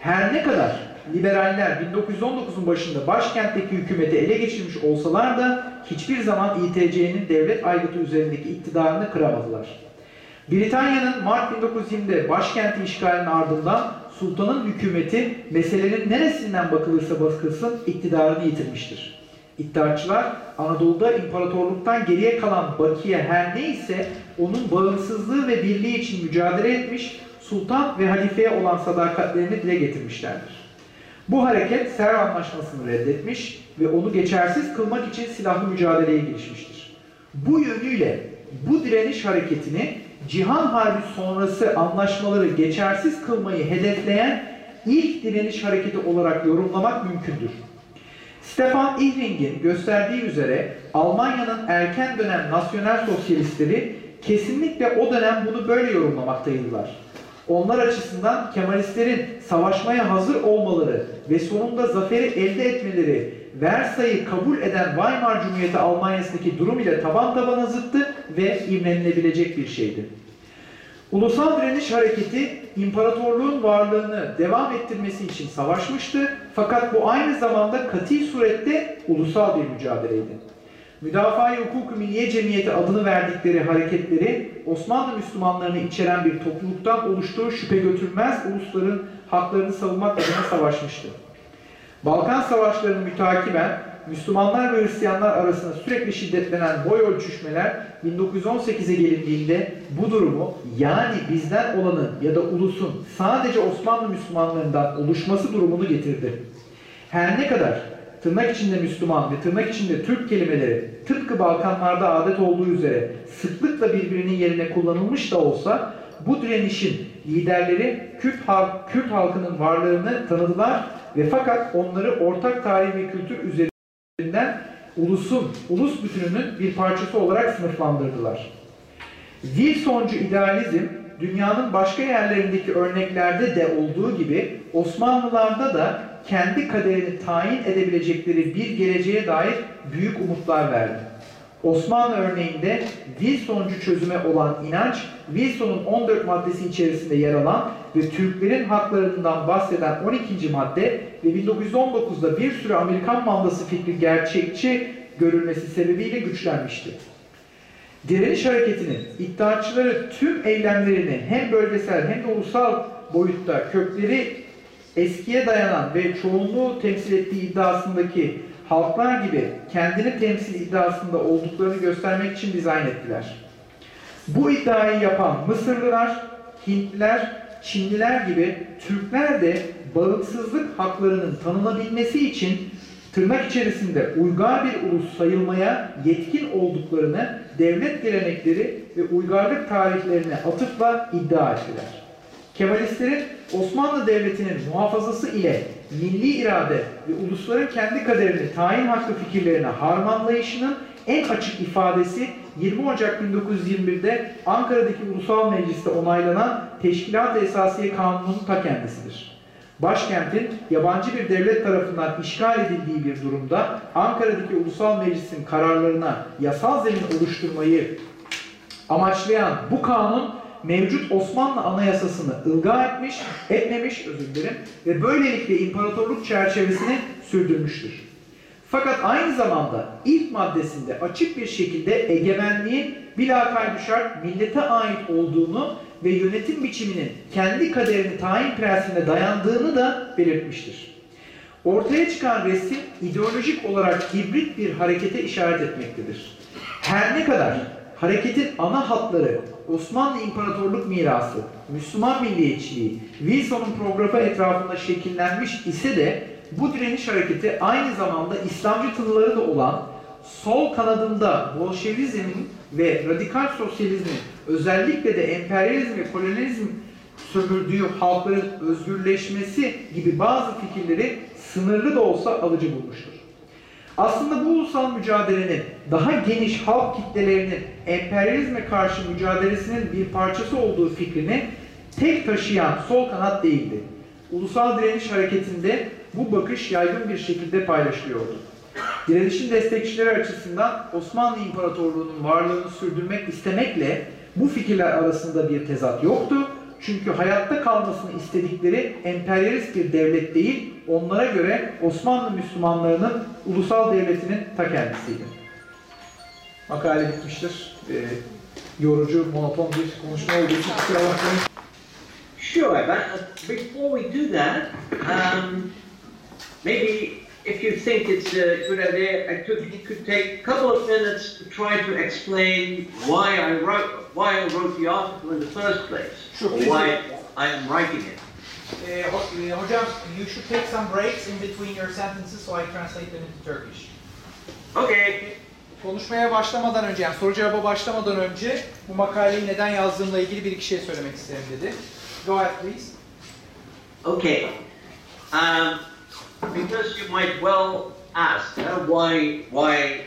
Her ne kadar liberaller 1919'un başında başkentteki hükümeti ele geçirmiş olsalar da hiçbir zaman İTC'nin devlet aygıtı üzerindeki iktidarını kıramadılar. Britanya'nın Mart 1920'de başkenti işgalinin ardından sultanın hükümeti meselenin neresinden bakılırsa bakılsın iktidarını yitirmiştir. İddiaçılar Anadolu'da imparatorluktan geriye kalan bakiye her neyse onun bağımsızlığı ve birliği için mücadele etmiş, sultan ve halifeye olan sadakatlerini dile getirmişlerdir. Bu hareket Serv Anlaşması'nı reddetmiş ve onu geçersiz kılmak için silahlı mücadeleye girişmiştir. Bu yönüyle bu direniş hareketini Cihan Harbi sonrası anlaşmaları geçersiz kılmayı hedefleyen ilk direniş hareketi olarak yorumlamak mümkündür. Stefan Ihring'in gösterdiği üzere Almanya'nın erken dönem nasyonel sosyalistleri kesinlikle o dönem bunu böyle yorumlamaktaydılar. Onlar açısından Kemalistlerin savaşmaya hazır olmaları ve sonunda zaferi elde etmeleri Versay'ı kabul eden Weimar Cumhuriyeti Almanya'sındaki durum ile taban tabana zıttı ve imrenilebilecek bir şeydi. Ulusal Direniş Hareketi imparatorluğun varlığını devam ettirmesi için savaşmıştı fakat bu aynı zamanda kati surette ulusal bir mücadeleydi. Müdafaa-i Hukuk-u Milliye Cemiyeti adını verdikleri hareketleri Osmanlı Müslümanlarını içeren bir topluluktan oluştuğu şüphe götürmez ulusların haklarını savunmak adına savaşmıştı. Balkan Savaşları'nı mütakiben Müslümanlar ve Hristiyanlar arasında sürekli şiddetlenen boy ölçüşmeler 1918'e gelindiğinde bu durumu yani bizden olanın ya da ulusun sadece Osmanlı Müslümanlarından oluşması durumunu getirdi. Her ne kadar tırnak içinde Müslüman ve tırnak içinde Türk kelimeleri tıpkı Balkanlarda adet olduğu üzere sıklıkla birbirinin yerine kullanılmış da olsa bu direnişin liderleri Kürt, halk, Kürt halkının varlığını tanıdılar ve fakat onları ortak tarih ve kültür üzerinden ulusun, ulus bütününün bir parçası olarak sınıflandırdılar. Wilsoncu idealizm dünyanın başka yerlerindeki örneklerde de olduğu gibi Osmanlılarda da kendi kaderini tayin edebilecekleri bir geleceğe dair büyük umutlar verdi. Osmanlı örneğinde Wilsoncu çözüme olan inanç, Wilson'un 14 maddesi içerisinde yer alan ve Türklerin haklarından bahseden 12. madde ve 1919'da bir sürü Amerikan mandası fikri gerçekçi görülmesi sebebiyle güçlenmişti. Direniş hareketinin iddiaçıları tüm eylemlerini hem bölgesel hem de ulusal boyutta kökleri eskiye dayanan ve çoğunluğu temsil ettiği iddiasındaki halklar gibi kendini temsil iddiasında olduklarını göstermek için dizayn ettiler. Bu iddiayı yapan Mısırlılar, Hintliler, Çinliler gibi Türkler de bağımsızlık haklarının tanınabilmesi için tırnak içerisinde uygar bir ulus sayılmaya yetkin olduklarını devlet gelenekleri ve uygarlık tarihlerine atıfla iddia ettiler. Kemalistlerin Osmanlı Devleti'nin muhafazası ile milli irade ve ulusların kendi kaderini tayin hakkı fikirlerine harmanlayışının en açık ifadesi 20 Ocak 1921'de Ankara'daki Ulusal Meclis'te onaylanan Teşkilat-ı Esasiye Kanunu'nun ta kendisidir. Başkentin yabancı bir devlet tarafından işgal edildiği bir durumda Ankara'daki Ulusal Meclis'in kararlarına yasal zemin oluşturmayı amaçlayan bu kanun mevcut Osmanlı Anayasası'nı ılga etmiş, etmemiş özür dilerim ve böylelikle imparatorluk çerçevesini sürdürmüştür. Fakat aynı zamanda ilk maddesinde açık bir şekilde egemenliğin bilakaydı şart millete ait olduğunu ve yönetim biçiminin kendi kaderini tayin prensibine dayandığını da belirtmiştir. Ortaya çıkan resim ideolojik olarak hibrit bir harekete işaret etmektedir. Her ne kadar hareketin ana hatları Osmanlı İmparatorluk mirası, Müslüman milliyetçiliği, Wilson'un programı etrafında şekillenmiş ise de bu direniş hareketi aynı zamanda İslamcı tınıları da olan sol kanadında Bolşevizmin ve radikal sosyalizmin özellikle de emperyalizm ve kolonyalizm sömürdüğü halkların özgürleşmesi gibi bazı fikirleri sınırlı da olsa alıcı bulmuştur. Aslında bu ulusal mücadelenin daha geniş halk kitlelerinin emperyalizme karşı mücadelesinin bir parçası olduğu fikrini tek taşıyan sol kanat değildi. Ulusal direniş hareketinde bu bakış yaygın bir şekilde paylaşılıyordu. Direnişin destekçileri açısından Osmanlı İmparatorluğu'nun varlığını sürdürmek istemekle bu fikirler arasında bir tezat yoktu. Çünkü hayatta kalmasını istedikleri emperyalist bir devlet değil, onlara göre Osmanlı Müslümanlarının ulusal devletinin ta kendisiydi. Makale bitmiştir. Ee, yorucu, monoton bir konuşma olduğu için kusura bakmayın. Sure, but before we do that, um, maybe if you think it's a good idea, I could, you could take a couple of minutes to try to explain why I wrote why I wrote the article in the first place, Sure, or why do. I am writing it. E, hocam, you should take some breaks in between your sentences so I translate them into Turkish. Okay. Konuşmaya başlamadan önce, yani soru cevaba başlamadan önce bu makaleyi neden yazdığımla ilgili bir iki şey söylemek isterim dedi. Go ahead please. Okay. Um, because you might well ask, uh, why, why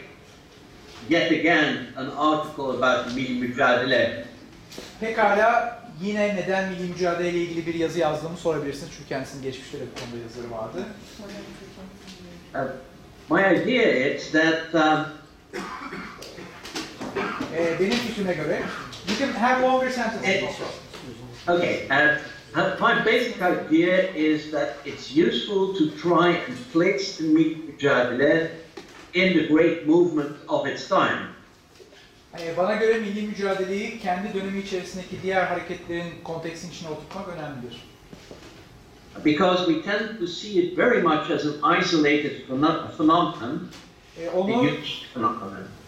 yet again an article about milli mücadele? Pekala yine neden milli mücadele ile ilgili bir yazı yazdığımı sorabilirsiniz. Çünkü kendisinin geçmişte de bu konuda yazıları vardı. Uh, my idea is that um, Ee, benim fikrime göre, you can have longer sentences. Okay, uh, my basic idea is that it's useful to try and place the Mücadele in the great movement of its time. Ee, bana göre milli mücadeleyi kendi dönemi içerisindeki diğer hareketlerin konteksin içine oturtmak önemlidir. Because we tend to see it very much as an isolated pheno- phenomenon, a onu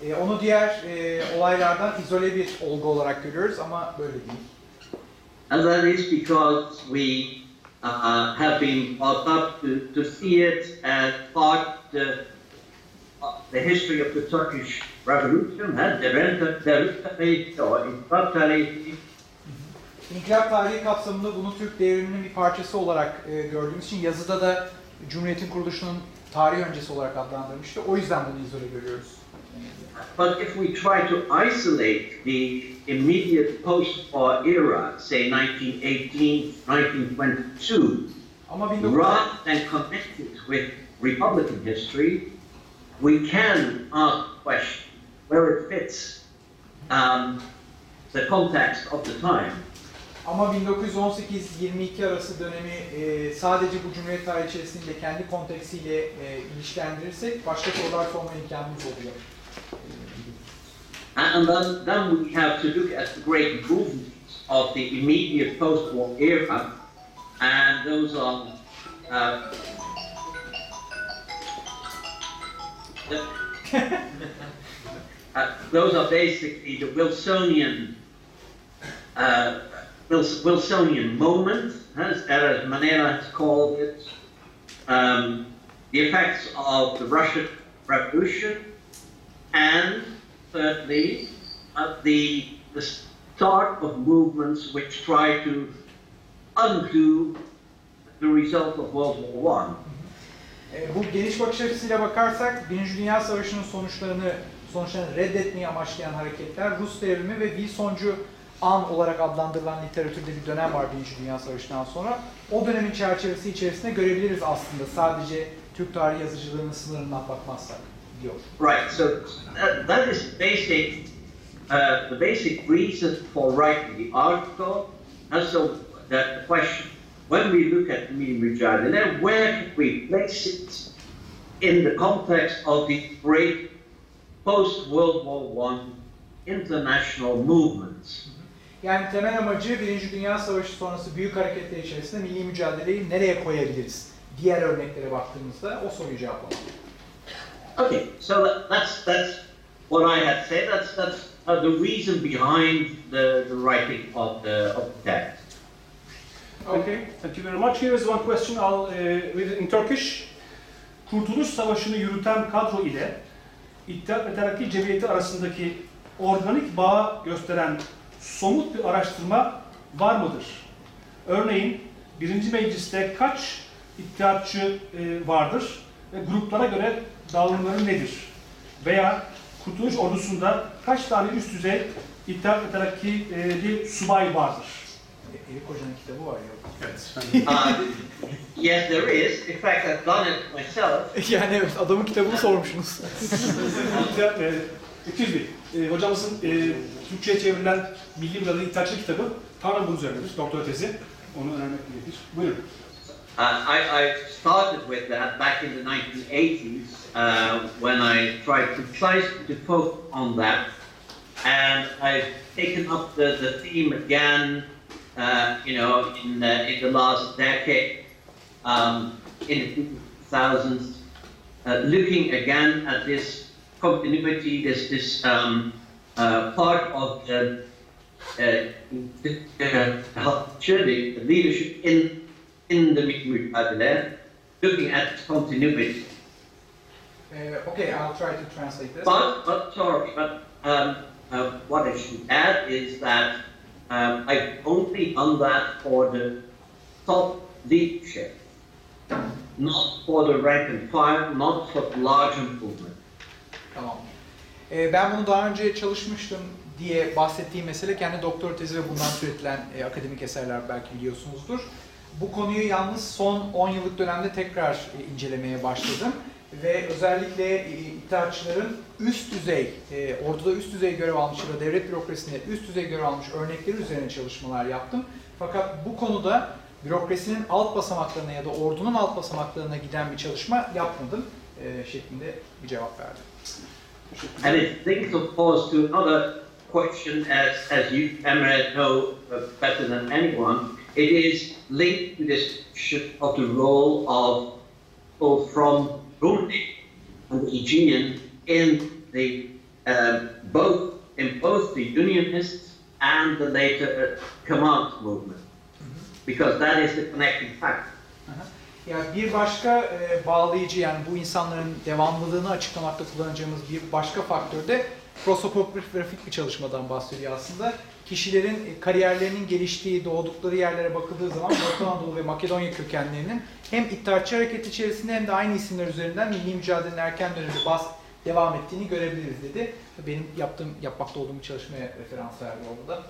e, onu diğer e, olaylardan izole bir olgu olarak görüyoruz ama böyle değil. And that is because we uh, have been brought up to, to see it as part the, of the history of the Turkish Revolution, and the rent the or in İnkılap tarihi kapsamında bunu Türk devriminin bir parçası olarak e, gördüğümüz için yazıda da Cumhuriyet'in kuruluşunun tarih öncesi olarak adlandırmıştı. O yüzden bunu izole görüyoruz. But if we try to isolate the immediate post-war era, say 1918, 1922, rather than connect it with Republican history, we can ask the question where it fits um, the context of the time. Ama 1918-22 arası dönemi e, sadece bu Cumhuriyet tarihi içerisinde kendi konteksiyle e, ilişkilendirirsek başka sorular sorma imkanımız oluyor. And then, then we have to look at the great movements of the immediate post-war era, and those are uh, the- uh, those are basically the Wilsonian uh, Wils- Wilsonian moment, as Erez Manera has called it, um, the effects of the Russian Revolution, and thirdly, uh, the, the start of movements which try to undo the result of World War One. E, bu geniş bakış açısıyla bakarsak Birinci Dünya Savaşı'nın sonuçlarını sonuçlarını reddetmeyi amaçlayan hareketler Rus devrimi ve Wilsoncu an olarak adlandırılan literatürde bir dönem var Birinci Dünya Savaşı'ndan sonra. O dönemin çerçevesi içerisinde görebiliriz aslında sadece Türk tarihi yazıcılığının sınırından bakmazsak. Right. So that, that is basic, uh, the basic reason for writing the article. And so that the question, when we look at the Mini Mujadala, where can we place it in the context of the great post-World War One international movements? Yani temel amacı Birinci Dünya Savaşı sonrası büyük hareketler içerisinde milli mücadeleyi nereye koyabiliriz? Diğer örneklere baktığımızda o soruyu cevaplamak. Okay, so that, that's that's what I had said. That's that's uh, the reason behind the, the writing of the of the text. Okay. Thank you very much. Here is one question. I'll uh, read it in Turkish. Kurtuluş Savaşı'nı yürüten kadro ile İttihat ve Terakki Cemiyeti arasındaki organik bağı gösteren somut bir araştırma var mıdır? Örneğin birinci mecliste kaç ittihatçı e, vardır ve gruplara göre dağılımları nedir? Veya Kurtuluş Ordusu'nda kaç tane üst düzey İttihat ve Terakki'li subay vardır? Erik Hoca'nın kitabı var ya. Evet. Uh, yes, there is. In fact, I've done it myself. yani evet adamın kitabını sormuşsunuz. İttihat, e, 200 bin. E, hocamızın e, Türkçe'ye çevrilen Milli Mücadele İttihatçı kitabı tamamen bunun üzerinedir. Doktora tezi. Onu önermek gerekir. Buyurun. Uh, I, I started with that back in the 1980s uh, when I tried to try to focus on that, and I've taken up the, the theme again. Uh, you know, in the, in the last decade, um, in the 2000s, uh, looking again at this continuity, this this um, uh, part of the uh, the, the leadership in in the Mikmul Padilla, looking at continuity. Uh, okay, I'll try to translate this. But, but sorry, but um, uh, what I should add is that um, I've only done that for the top leadership. not for the rank and file, not for the large improvement. Tamam. Ee, ben bunu daha önce çalışmıştım diye bahsettiğim mesele kendi doktor tezi ve bundan türetilen e, akademik eserler belki biliyorsunuzdur. Bu konuyu yalnız son 10 yıllık dönemde tekrar e, incelemeye başladım. Ve özellikle e, iddiaçıların üst düzey, e, orduda üst düzey görev almış ya da devlet bürokrasisinde üst düzey görev almış örnekleri üzerine çalışmalar yaptım. Fakat bu konuda bürokrasinin alt basamaklarına ya da ordunun alt basamaklarına giden bir çalışma yapmadım şeklinde bir cevap verdim. And it links, of course, to another question, as, as you, Emre, know uh, better than anyone. It is linked to this question of the role of people from Burundi and the Aegean in the um, both in both the Unionists and the later Command movement, because that is the connecting factor. Ya bir başka e, bağlayıcı yani bu insanların devamlılığını açıklamakta kullanacağımız bir başka faktör de prosopografik bir çalışmadan bahsediyor aslında. Kişilerin e, kariyerlerinin geliştiği, doğdukları yerlere bakıldığı zaman Batı Anadolu ve Makedonya kökenlerinin hem İttihatçı Hareket içerisinde hem de aynı isimler üzerinden milli mücadelenin erken döneminde bas devam ettiğini görebiliriz dedi. Benim yaptığım, yapmakta olduğum çalışmaya referans verdi orada.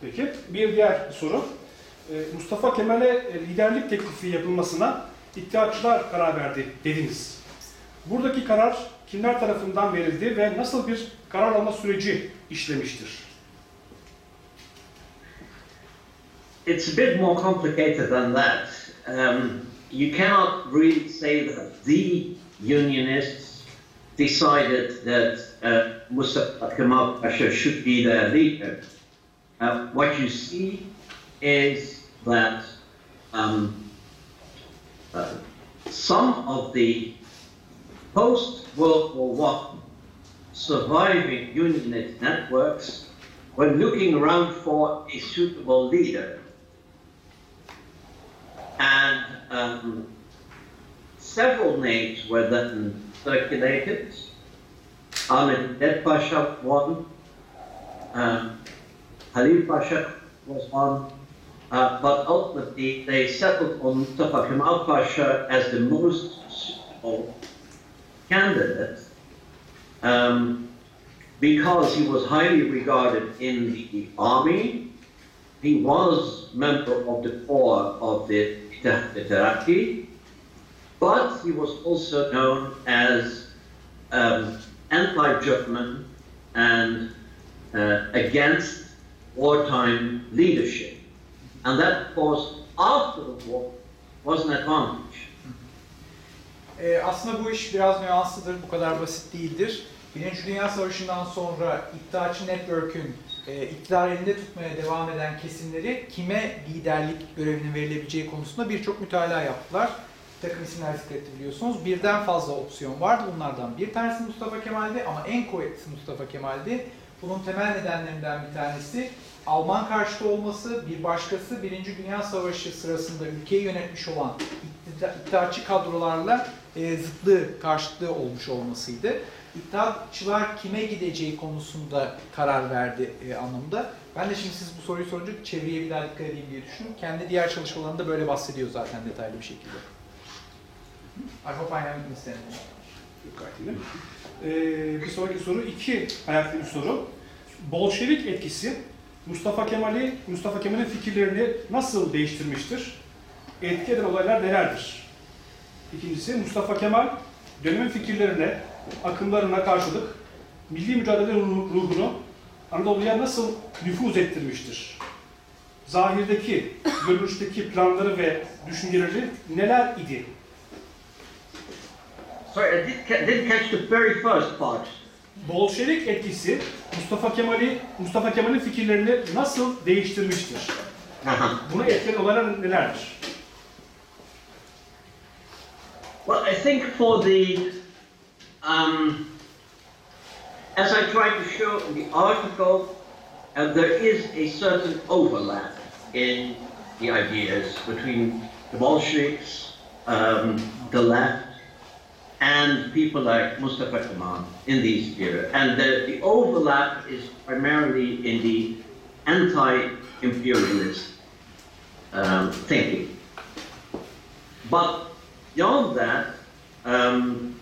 Peki bir diğer soru. Ee, Mustafa Kemal'e e, liderlik teklifi yapılmasına İttihatçılar karar verdi dediniz. Buradaki karar kimler tarafından verildi ve nasıl bir karar alma süreci işlemiştir? It's a bit more complicated than that. Um, you cannot really say that the Unionists decided that uh, Mustafa Kemal Pasha should be their leader. Uh, what you see is that um, uh, some of the post-World War I surviving Unionist networks were looking around for a suitable leader. And um, several names were then circulated. Ahmed Ded Pasha one, um, Halil Pasha was one, uh, but ultimately they settled on Mustafa Kemal Pasha as the most suitable candidate um, because he was highly regarded in the army. He was member of the corps of the Teraki, but he was also known as um, anti-German and uh, against wartime leadership. And that, of course, after the war was an advantage. Ee, aslında bu iş biraz nüanslıdır, bu kadar basit değildir. Birinci Dünya Savaşı'ndan sonra İttihatçı Network'ün e, elinde tutmaya devam eden kesimleri kime liderlik görevinin verilebileceği konusunda birçok mütalaa yaptılar. Bir takım isimler zikretti biliyorsunuz. Birden fazla opsiyon vardı. Bunlardan bir tanesi Mustafa Kemal'di ama en kuvvetlisi Mustafa Kemal'di. Bunun temel nedenlerinden bir tanesi Alman karşıtı olması, bir başkası Birinci Dünya Savaşı sırasında ülkeyi yönetmiş olan iktidar, iddiaçı kadrolarla e, zıtlığı, karşıtlığı olmuş olmasıydı. İttihatçılar kime gideceği konusunda karar verdi e, anlamında. Ben de şimdi siz bu soruyu sorunca çevreye bir daha dikkat edeyim diye düşündüm. Kendi diğer çalışmalarında böyle bahsediyor zaten detaylı bir şekilde. I hope I haven't missed anything. Gayet iyi. Ee, bir sonraki soru iki ayaklı bir soru. Bolşevik etkisi Mustafa Kemal'i, Mustafa Kemal'in fikirlerini nasıl değiştirmiştir? Etki eden olaylar nelerdir? İkincisi Mustafa Kemal dönemin fikirlerine, akımlarına karşılık milli mücadele ruh- ruhunu Anadolu'ya nasıl nüfuz ettirmiştir? Zahirdeki, görünüşteki planları ve düşünceleri neler idi? Sorry, I didn't catch the very first part. Bolşevik etkisi Mustafa Kemal'i Mustafa Kemal'in fikirlerini nasıl değiştirmiştir? Buna etken olaylar nelerdir? Well, I think for the, um, as I tried to show in the article, uh, there is a certain overlap in the ideas between the Bolsheviks, um, the left, and people like Mustafa Kemal in these periods. And the, the overlap is primarily in the anti-imperialist um, thinking. But beyond that, um,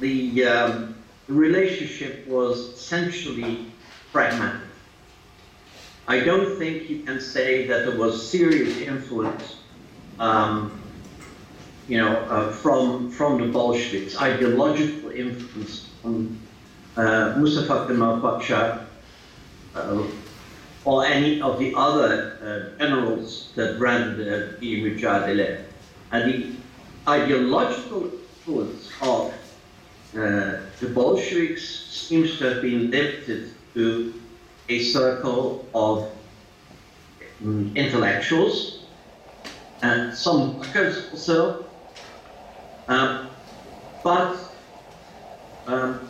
the, um, relationship was essentially fragmented. I don't think you can say that there was serious influence, um, you know, uh, from from the Bolsheviks, ideological influence on uh, Mustafa Kemal Pasha uh, or any of the other uh, generals that ran the, Mujadele. And the ideological influence of the Bolsheviks seems to have been limited to a circle of mm, intellectuals and some workers also, um, but um,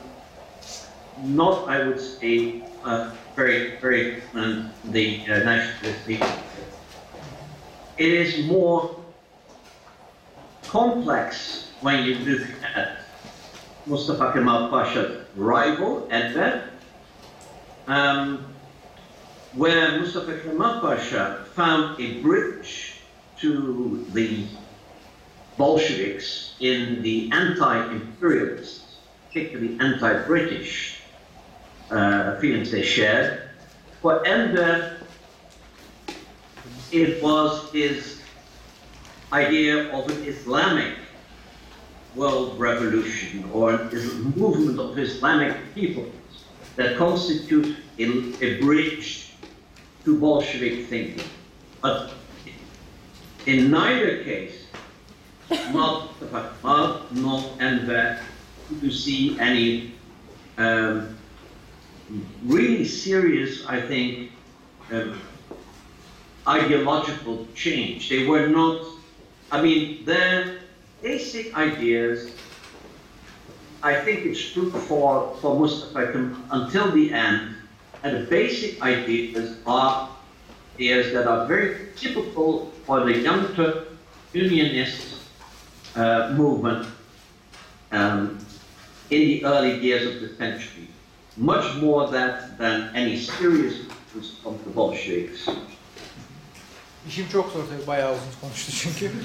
not, I would say, uh, very, very um, the uh, nationalist leadership. It is more complex when you look at Mustafa Kemal Pasha's rival, Enver, um, where Mustafa Kemal Pasha found a bridge to the Bolsheviks in the anti-imperialists, particularly anti-British uh, feelings they shared. For Enver, it was his idea of an Islamic world revolution or a movement of Islamic peoples that constitute a, a bridge to Bolshevik thinking. But in neither case, not not not Enver to see any um, really serious, I think, um, ideological change. They were not, I mean, their basic ideas, I think it's true for, for Mustafa Kemal until the end, and the basic ideas are ideas that are very typical for the young Turk unionist uh, movement um, in the early years of the century. Much more that than any serious of the Bolsheviks. İşim çok zor tabii, bayağı uzun konuştu çünkü.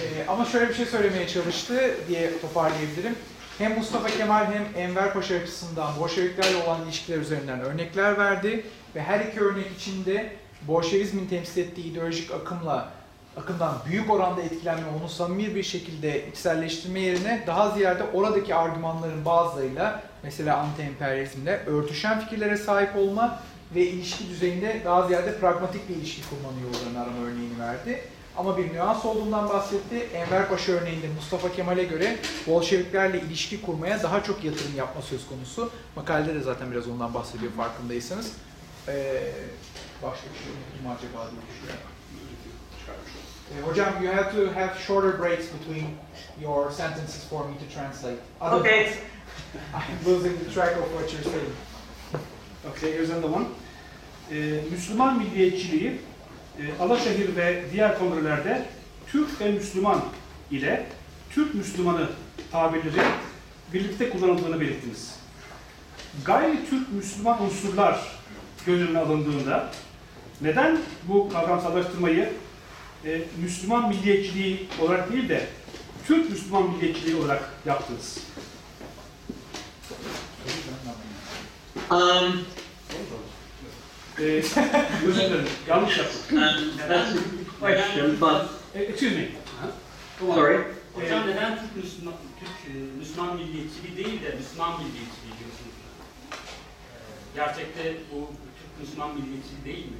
Ee, ama şöyle bir şey söylemeye çalıştı diye toparlayabilirim. Hem Mustafa Kemal hem Enver Paşa açısından Bolşeviklerle olan ilişkiler üzerinden örnekler verdi ve her iki örnek içinde Bolşevizmin temsil ettiği ideolojik akımla akımdan büyük oranda etkilenme, onu samimi bir şekilde içselleştirme yerine daha ziyade oradaki argümanların bazılarıyla mesela anti-emperyalizmle örtüşen fikirlere sahip olma ve ilişki düzeyinde daha ziyade pragmatik bir ilişki kurmanın yollarını arama örneğini verdi. Ama bir nüans olduğundan bahsetti. Enver Paşa örneğinde Mustafa Kemal'e göre Bolşeviklerle ilişki kurmaya daha çok yatırım yapma söz konusu. Makalede de zaten biraz ondan bahsediyor farkındaysanız. Ee, başka bir şey unuttum acaba diye düşünüyorum. Ee, hocam, you have to have shorter breaks between your sentences for me to translate. Okay. I'm losing the track of what you're saying. Okay, here's another one. Ee, Müslüman milliyetçiliği e, Alaşehir ve diğer kongrelerde Türk ve Müslüman ile Türk Müslümanı tabirleri birlikte kullanıldığını belirttiniz. Gayri Türk Müslüman unsurlar göz önüne alındığında neden bu kavramsallaştırmayı e, Müslüman milliyetçiliği olarak değil de Türk Müslüman milliyetçiliği olarak yaptınız? Um, Ee, özür dilerim, yanlış yaptım. question, but excuse me. sorry. Hocam neden Türk Müslüman, Türk Müslüman milliyetçiliği değil de Müslüman milliyetçiliği diyorsunuz? Gerçekte bu Türk Müslüman milliyetçiliği değil mi?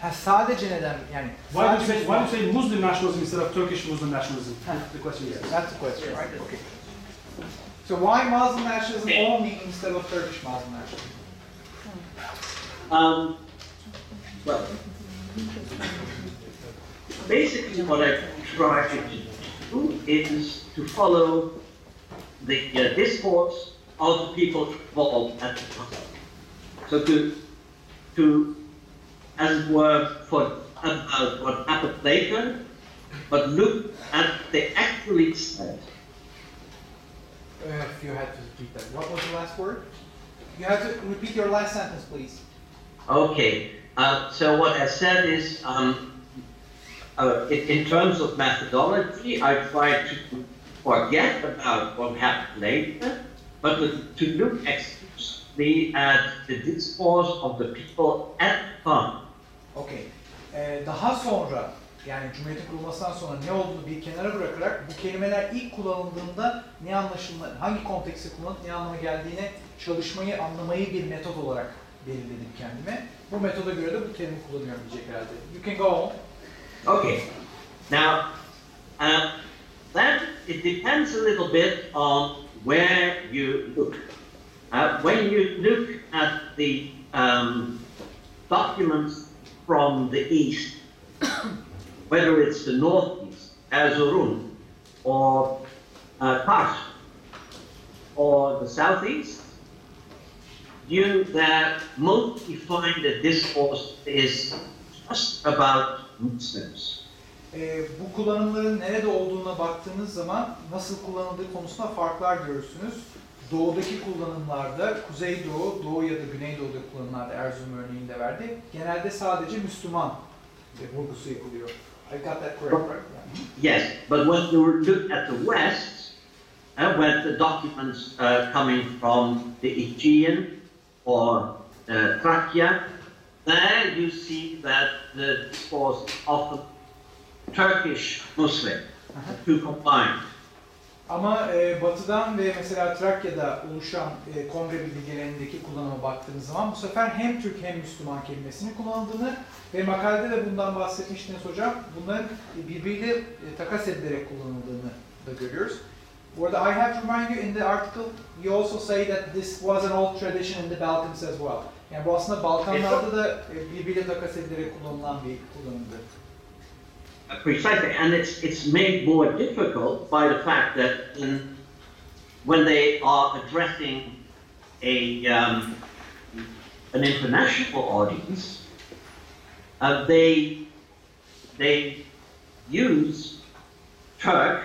Ha sadece neden yani? Why do you say why do you say Muslim nationalism instead of Turkish Muslim nationalism? The question is. That's the question, right? Okay. So why Muslim nationalism only instead of Turkish Muslim nationalism? Um, well, basically what I try to do is to follow the uh, discourse of the people involved at the time. So to, to, as it were, for about what happened later, but look at what they actually said. Uh, if you had to repeat that, what was the last word? You have to repeat your last sentence, please. Okay, uh, so what I said is, um, uh, in, in terms of methodology, I try to forget about what happened later, but to, to look exclusively at the discourse of the people at the time. Okey. Ee, daha sonra yani Cumhuriyet'in kurulmasından sonra ne olduğunu bir kenara bırakarak bu kelimeler ilk kullanıldığında ne anlaşılma, hangi kontekste kullanıp ne anlama geldiğine çalışmayı, anlamayı bir metot olarak belirledim kendime. Bu metoda göre de bu terimi kullanıyorum diyecek herhalde. You can go on. Okay. Now, uh, that it depends a little bit on where you look. Uh, when you look at the um, documents from the east, whether it's the northeast, Erzurum, or uh, Kars, or the southeast, you there mostly find that discourse is just about Muslims. Ee, bu kullanımların nerede olduğuna baktığınız zaman nasıl kullanıldığı konusunda farklar görürsünüz. Doğudaki kullanımlarda, Kuzeydoğu, Doğu ya da Güneydoğu'da kullanımlarda Erzurum örneğinde verdi. Genelde sadece Müslüman e, vurgusu yapılıyor. I got that correct, right? Yes, but when you look at the west, uh, where the documents uh, coming from the Aegean or uh, Thracia, there you see that the discourse of the Turkish Muslim, the two combined. Ama e, batıdan ve mesela Trakya'da oluşan e, kongre bilgilerindeki kullanıma baktığınız zaman bu sefer hem Türk hem Müslüman kelimesinin kullanıldığını ve makalede de bundan bahsetmiştiniz hocam. Bunların birbiriyle e, takas edilerek kullanıldığını da görüyoruz. Bu arada I have to remind you in the article you also say that this was an old tradition in the Balkans as well. Yani bu aslında Balkanlarda da e, birbiriyle takas edilerek kullanılan bir kullanımdı. Precisely, and it's it's made more difficult by the fact that in, when they are addressing a um, an international audience, uh, they they use Turk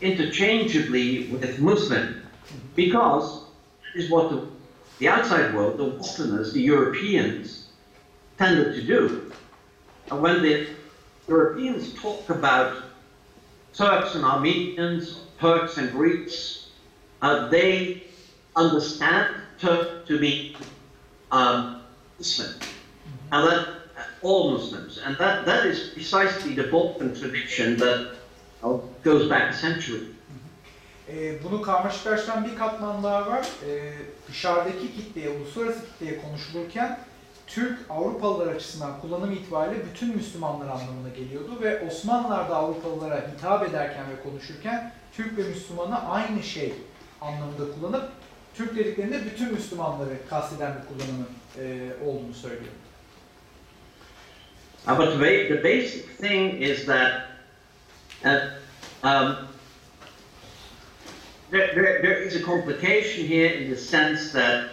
interchangeably with Muslim because that is what the, the outside world, the Westerners, the Europeans, tended to do. And when the Europeans talk about Turks and Armenians, Turks and Greeks, uh, they understand Turk to be um, Muslim, and that uh, all Muslims, and that, that is precisely the Balkan tradition that uh, goes back a century. E, bunu karmaşıklaştıran bir katman daha var. E, dışarıdaki kitleye, uluslararası kitleye konuşulurken Türk Avrupalılar açısından kullanım itibariyle bütün Müslümanlar anlamına geliyordu ve Osmanlılar da Avrupalılara hitap ederken ve konuşurken Türk ve Müslümanı aynı şey anlamında kullanıp Türk dediklerinde bütün Müslümanları kasteden bir kullanımı e, olduğunu söylüyor. Uh, but the basic thing is that uh, um, there, there, there is a complication here in the sense that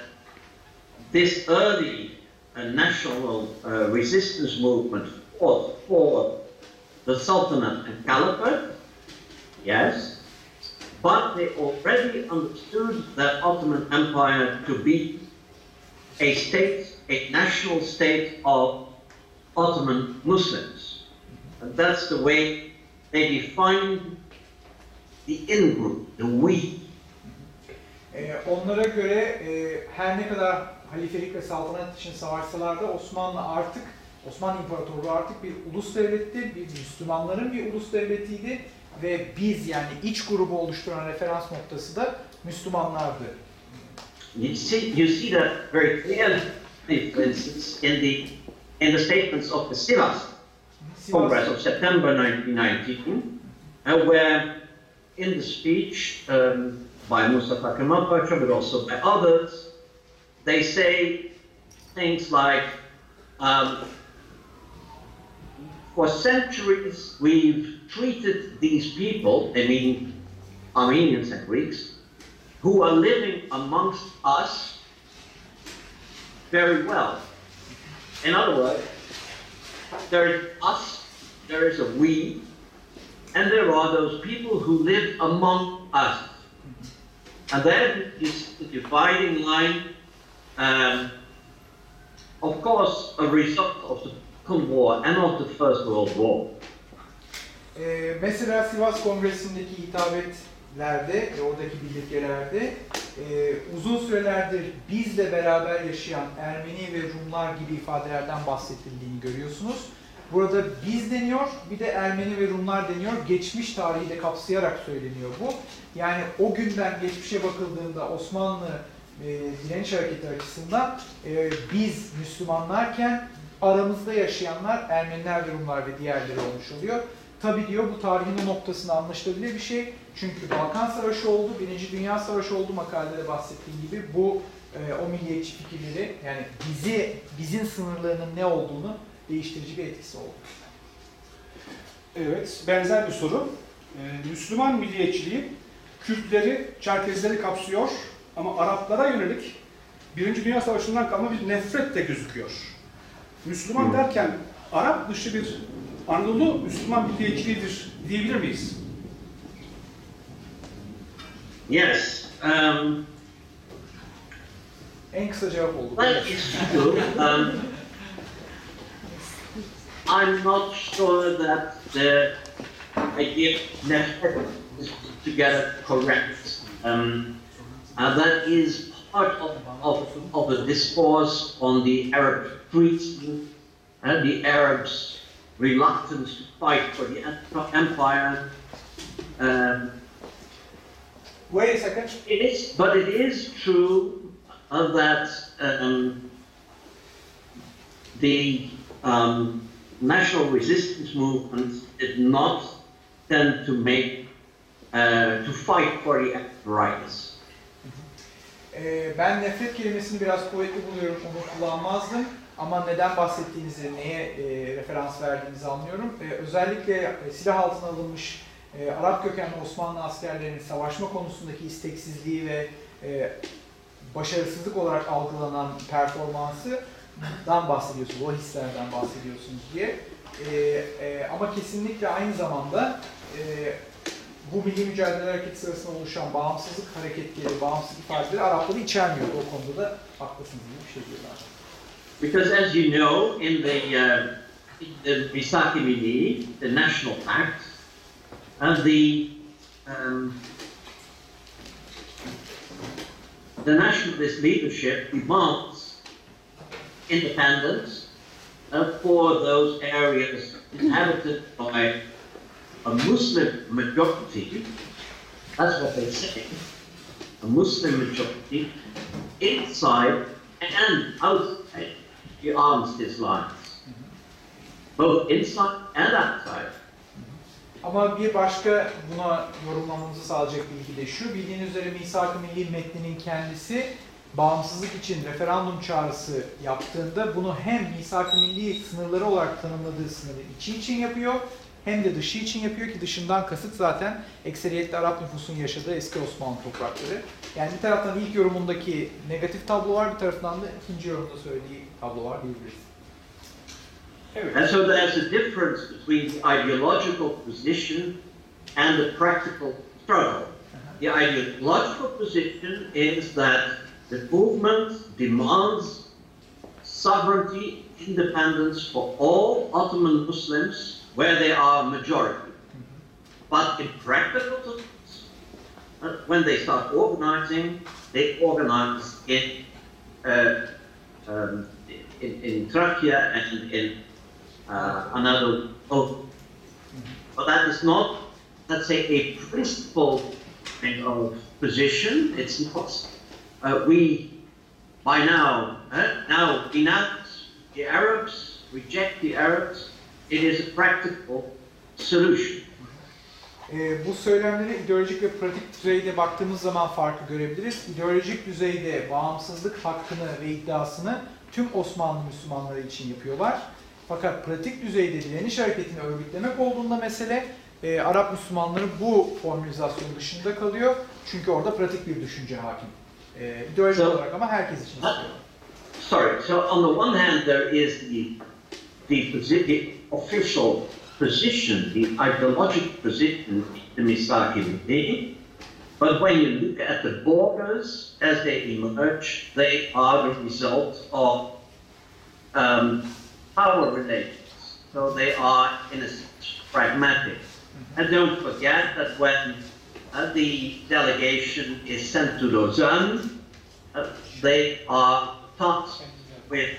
this early uh, national uh, resistance movement fought for the Sultanate and Caliphate, yes, but they already understood the Ottoman Empire to be a state, a national state of Ottoman Muslims. And that's the way they define the in group, the we. Onlara göre her ne kadar halifelik ve saltanat için savaşsalar da Osmanlı artık, Osmanlı İmparatorluğu artık bir ulus devletti, bir Müslümanların bir ulus devletiydi ve biz yani iç grubu oluşturan referans noktası da Müslümanlardı. You see, you see that very clearly, for instance, in the in the statements of the Sivas Congress of September 1919, uh, where in the speech um, by Mustafa Kemal Pasha, but also by others, they say things like, um, for centuries we've treated these people, they mean Armenians and Greeks, who are living amongst us very well. In other words, there is us, there is a we, and there are those people who live among us. And then is the dividing line, um, of course, a result of the Second War and of the First World War. Ee, mesela Sivas Kongresi'ndeki hitabetlerde, e, oradaki bildirgelerde e, uzun sürelerdir bizle beraber yaşayan Ermeni ve Rumlar gibi ifadelerden bahsedildiğini görüyorsunuz. Burada biz deniyor, bir de Ermeni ve Rumlar deniyor. Geçmiş tarihi de kapsayarak söyleniyor bu. Yani o günden geçmişe bakıldığında Osmanlı e, direniş hareketi açısından e, biz Müslümanlarken aramızda yaşayanlar Ermeniler Rumlar ve diğerleri olmuş oluyor. Tabi diyor bu tarihin o noktasında anlaşılabilir bir şey. Çünkü Balkan Savaşı oldu, Birinci Dünya Savaşı oldu makalede bahsettiğim gibi. Bu e, o milliyetçi fikirleri yani bizi bizim sınırlarının ne olduğunu değiştirici bir etkisi oldu. Evet, benzer bir soru. Ee, Müslüman milliyetçiliği Kürtleri, Çerkezleri kapsıyor ama Araplara yönelik Birinci Dünya Savaşı'ndan kalma bir nefret de gözüküyor. Müslüman derken Arap dışı bir Anadolu Müslüman milliyetçiliğidir diyebilir miyiz? Yes. Um, En kısa cevap oldu. that is true. Um, I'm not sure that the idea necessary is to get it correct. Um, and that is part of, of, of the discourse on the Arab treaty and the Arabs' reluctance to fight for the empire. Um, Wait a second. it is, but it is true uh, that um, the um, national resistance movement did not tend to make uh, to fight for the rights. Ee, ben nefret kelimesini biraz kuvvetli buluyorum, onu kullanmazdım. Ama neden bahsettiğinizi, neye e, referans verdiğinizi anlıyorum. Ee, özellikle e, silah altına alınmış e, Arap kökenli Osmanlı askerlerinin savaşma konusundaki isteksizliği ve e, başarısızlık olarak algılanan performansından bahsediyorsunuz, o hislerden bahsediyorsunuz diye. E, e, ama kesinlikle aynı zamanda e, bu milli mücadele hareketi sırasında oluşan bağımsızlık hareketleri, ifadeleri Arapları. O konuda da haklısınız bir şey diyorlar. Because as you know, in the, uh, in the Misaki the National Pact, and the um, the nationalist leadership demands independence uh, for those areas inhabited by a Muslim majority. That's what they say. A Muslim majority inside and outside the armistice lines. Both inside and outside. Ama bir başka buna yorumlamamızı sağlayacak bilgi de şu. Bildiğiniz üzere Misak-ı Milli metninin kendisi bağımsızlık için referandum çağrısı yaptığında bunu hem Misak-ı Milli sınırları olarak tanımladığı sınırı içi için yapıyor hem de dışı için yapıyor ki dışından kasıt zaten ekseriyetle Arap nüfusun yaşadığı eski Osmanlı toprakları. Yani bir taraftan ilk yorumundaki negatif tablo var, bir taraftan da ikinci yorumda söylediği tablo var diyebiliriz. Evet. And so there's a difference between the ideological position and the practical struggle. The ideological position is that the movement demands sovereignty, independence for all Ottoman Muslims where they are majority. But in practical terms, uh, when they start organizing, they organize in, uh, um, in, in and in uh, another oath. But that is not, let's say, a principled kind of position. It's not. Uh, we, by now, uh, now denounce the Arabs, reject the Arabs. It is a practical solution. Ee, bu söylemlere ideolojik ve pratik düzeyde baktığımız zaman farkı görebiliriz. İdeolojik düzeyde bağımsızlık hakkını ve iddiasını tüm Osmanlı Müslümanları için yapıyorlar. Fakat pratik düzeyde direniş hareketini örgütlemek olduğunda mesele e, Arap Müslümanları bu formülizasyon dışında kalıyor. Çünkü orada pratik bir düşünce hakim. E, ideolojik So- olarak ama herkes için istiyor. Sorry. So on the one hand, there is the the, the official position, the ideological position in the Misaki Midi. But when you look at the borders as they emerge, they are the result of um, power relations. So they are, in a sense, pragmatic. And don't forget that when uh, the delegation is sent to Lausanne, uh, they are tasked with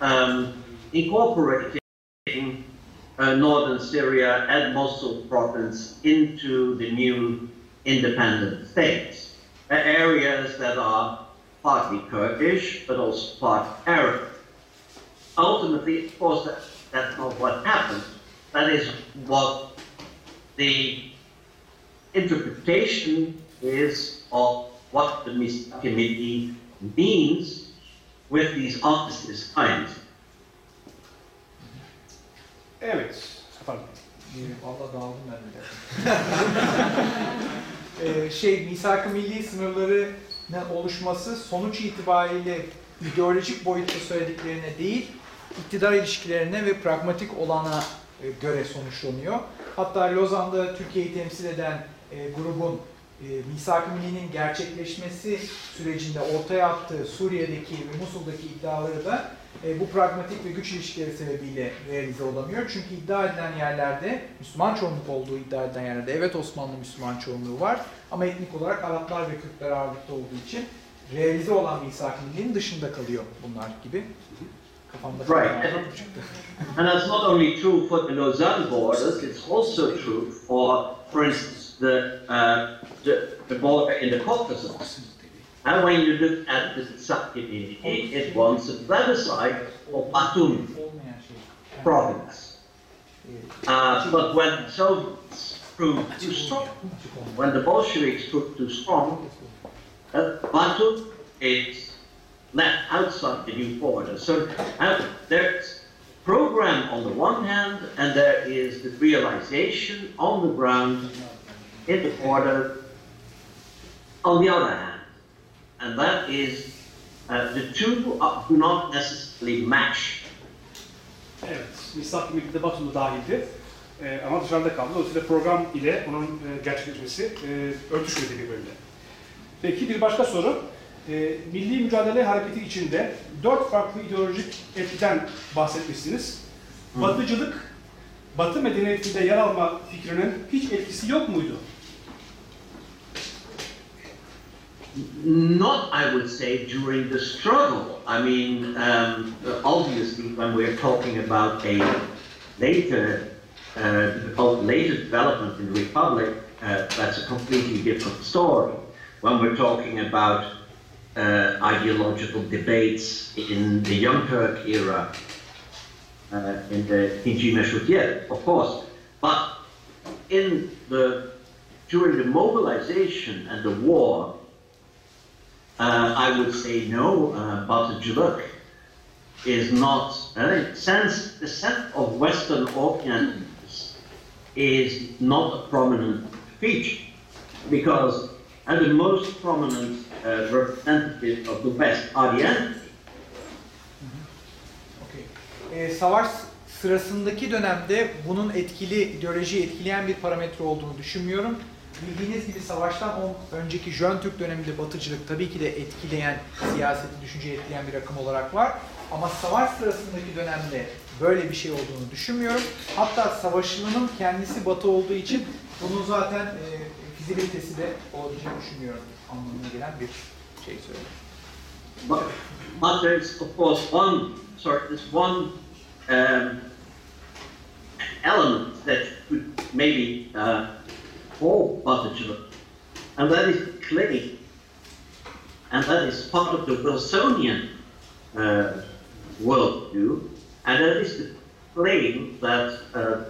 um, incorporating uh, northern Syria and Mosul province into the new independent states. Areas that are partly Kurdish, but also part Arab. Ultimately, of course, that, that's not what happened. That is what the interpretation is of what the Mista Committee means with these offices signed. Evet. Efendim. Valla dağıldım ben de. Ee, şey, misak-ı milli sınırlarının oluşması sonuç itibariyle ideolojik boyutta söylediklerine değil, iktidar ilişkilerine ve pragmatik olana e, göre sonuçlanıyor. Hatta Lozan'da Türkiye'yi temsil eden e, grubun e, misak-ı millinin gerçekleşmesi sürecinde ortaya attığı Suriye'deki ve Musul'daki iddiaları da e, bu pragmatik ve güç ilişkileri sebebiyle realize olamıyor. Çünkü iddia edilen yerlerde, Müslüman çoğunluk olduğu iddia edilen yerlerde evet Osmanlı Müslüman çoğunluğu var ama etnik olarak Araplar ve Kürtler ağırlıkta olduğu için realize olan misak-ı millinin dışında kalıyor bunlar gibi. Kafamda Right. And that's not only true for the Lausanne borders, it's also true for, for instance, the, uh, the, the border in the Caucasus. And when you look at the Tsar community, it wants a plebiscite for Batum province. Uh, but when the Soviets proved too strong, when the Bolsheviks proved too strong, uh, Batum is left outside the new border. So uh, there's program on the one hand, and there is the realization on the ground in the border on the other hand. And that is, uh, the two do not necessarily match. Evet. Misak Milli de Batum'da dahildi. Ee, ama dışarıda kaldı. Dolayısıyla program ile onun e, gerçekleşmesi e, örtüşmedi birbirine. Peki bir başka soru. E, milli mücadele hareketi içinde dört farklı ideolojik etkiden bahsetmişsiniz. Batıcılık, Batı medeniyetinde yer alma fikrinin hiç etkisi yok muydu? Not, I would say, during the struggle. I mean, um, obviously, when we're talking about a later, uh, later development in the republic, uh, that's a completely different story. When we're talking about uh, ideological debates in the Young Turk era, uh, in the Kinji Meshutiet, of course, but in the during the mobilization and the war, uh, I would say no, uh, Batıcılık is not, uh, sense, the sense of Western Orientals is not a prominent feature because uh, the most prominent uh, representative of the West are the anti. Okey. Ee, savaş sırasındaki dönemde bunun etkili, ideolojiyi etkileyen bir parametre olduğunu düşünmüyorum. Bildiğiniz gibi savaştan on, önceki Jön Türk döneminde batıcılık tabii ki de etkileyen, siyaseti, düşünceyi etkileyen bir akım olarak var. Ama savaş sırasındaki dönemde böyle bir şey olduğunu düşünmüyorum. Hatta savaşçının kendisi batı olduğu için bunun zaten e, fizibilitesi de olabileceğini düşünüyorum anlamına gelen bir şey söylüyorum. But, but there's of course one, sorry, there's one um, element that could maybe uh, fall Batıcılık, and that is clay. and that is part of the Wilsonian uh, worldview, and that is the claim that uh,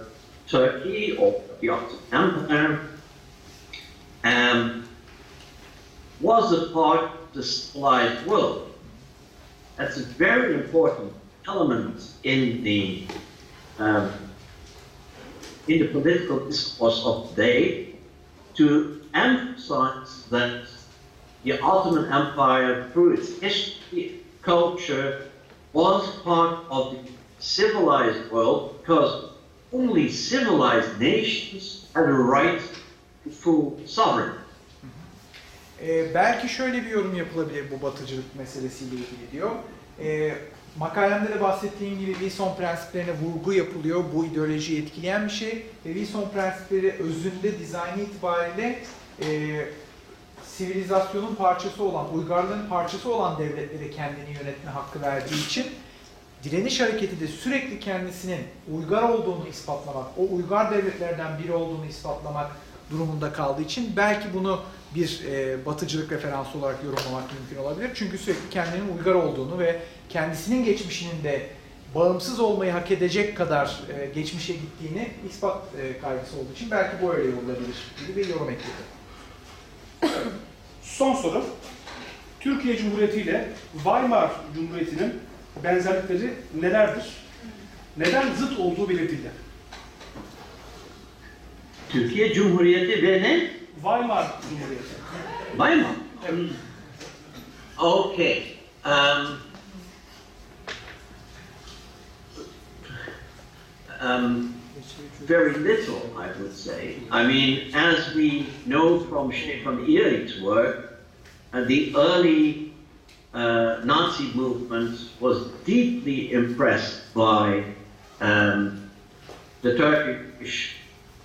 Turkey or the Ottoman Empire um, was a part of the civilized world. That's a very important element in the um, in the political discourse of the day to emphasize that the Ottoman Empire, through its history, culture, was part of the civilized world because only civilized nations had a right to full sovereignty. Ee, belki şöyle bir yorum yapılabilir bu batıcılık meselesiyle ilgili diyor. Ee, Makalemde de bahsettiğim gibi Wilson prensiplerine vurgu yapılıyor. Bu ideolojiyi etkileyen bir şey. Ve Wilson prensipleri özünde, dizaynı itibariyle e, sivilizasyonun parçası olan, uygarlığın parçası olan devletlere kendini yönetme hakkı verdiği için direniş hareketi de sürekli kendisinin uygar olduğunu ispatlamak, o uygar devletlerden biri olduğunu ispatlamak durumunda kaldığı için belki bunu bir e, batıcılık referansı olarak yorumlamak mümkün olabilir. Çünkü sürekli kendinin uygar olduğunu ve kendisinin geçmişinin de bağımsız olmayı hak edecek kadar e, geçmişe gittiğini ispat e, kaygısı olduğu için belki bu öyle yorulabilir gibi bir yorum ekledi. Son soru. Türkiye Cumhuriyeti ile Weimar Cumhuriyeti'nin benzerlikleri nelerdir? Neden zıt olduğu belirtildi? Türkiye Cumhuriyeti ve ne? Weimar Cumhuriyeti. Weimar. Okay. Um, um, very little, I would say. I mean, as we know from Stefan Ehrlich's work, uh, the early uh, Nazi movement was deeply impressed by um, the Turkish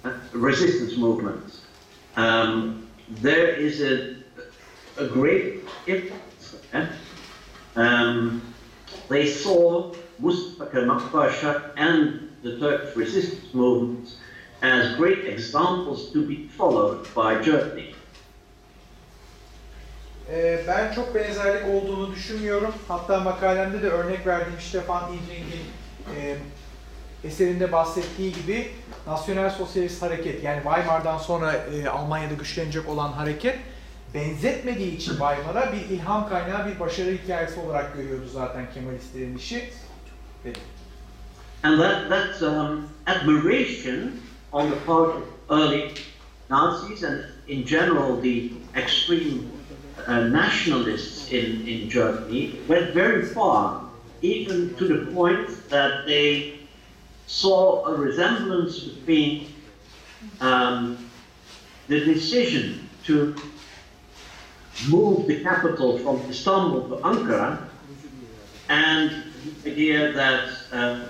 uh, resistance movement. Um, there is a, a great influence there. Um, they saw Mustafa Kemal Pasha and the Turkish resistance movements as great examples to be followed by Germany. Ben çok benzerlik olduğunu düşünmüyorum. Hatta makalemde de örnek verdiğim Stefan Idring'in e, eserinde bahsettiği gibi Nasyonel Sosyalist Hareket yani Weimar'dan sonra e, Almanya'da güçlenecek olan hareket benzetmediği için Weimar'a bir ilham kaynağı, bir başarı hikayesi olarak görüyordu zaten Kemalistlerin işi. Ve And that, that um, admiration on the part of early Nazis and in general the extreme uh, nationalists in, in Germany went very far, even to the point that they saw a resemblance between um, the decision to move the capital from Istanbul to Ankara and the idea that uh,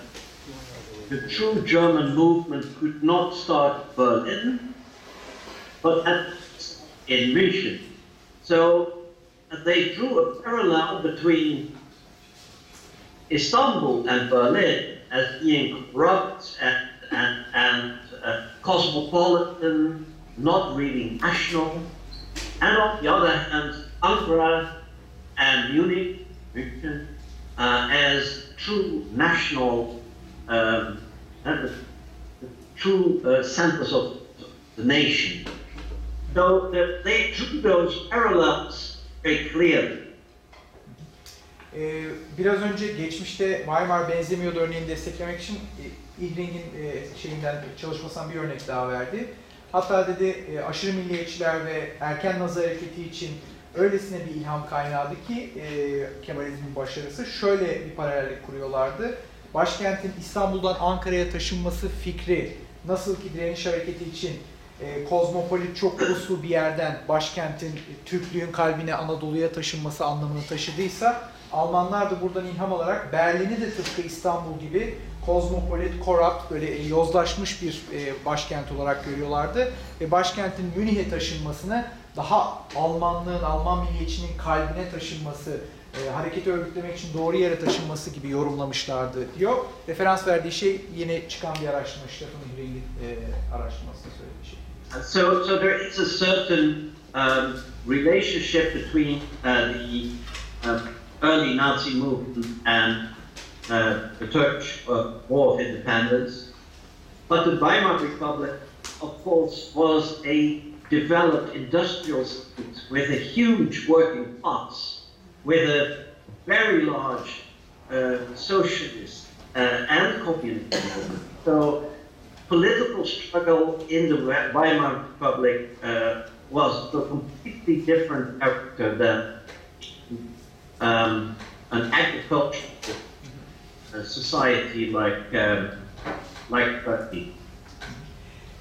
the true German movement could not start Berlin, but at, in München. So uh, they drew a parallel between Istanbul and Berlin as being corrupt and, and, and uh, cosmopolitan, not really national, and on the other hand, Ankara and Munich, uh, as true national um, true uh, centers of the nation. So they drew those parallels very clearly. Ee, biraz önce geçmişte Weimar benzemiyordu örneğini desteklemek için e, Idring'in e, şeyinden çalışmasından bir örnek daha verdi. Hatta dedi e, aşırı milliyetçiler ve erken Nazi hareketi için öylesine bir ilham kaynağıydı ki e, Kemalizmin başarısı şöyle bir paralellik kuruyorlardı. Başkentin İstanbul'dan Ankara'ya taşınması fikri nasıl ki direniş hareketi için e, kozmopolit çok uluslu bir yerden başkentin e, Türklüğün kalbine Anadolu'ya taşınması anlamını taşıdıysa Almanlar da buradan ilham alarak Berlin'i de tıpkı İstanbul gibi kozmopolit, korrupt, böyle yozlaşmış bir e, başkent olarak görüyorlardı. Ve başkentin Münih'e taşınmasını daha Almanlığın, Alman milliyetçinin kalbine taşınması, e, hareketi örgütlemek için doğru yere taşınması gibi yorumlamışlardı diyor. Referans verdiği şey yeni çıkan bir araştırma, Stefan Hring'in e, araştırmasında söylediği şey. So, so there is a certain um, relationship between uh, the um, early Nazi movement and uh, the Turkish uh, War of Independence. But the Weimar Republic, of course, was a developed industrial state with a huge working class, with a very large uh, socialist uh, and communist movement. So political struggle in the Weimar Republic uh, was a completely different character than um, an agricultural society like um, like Turkey.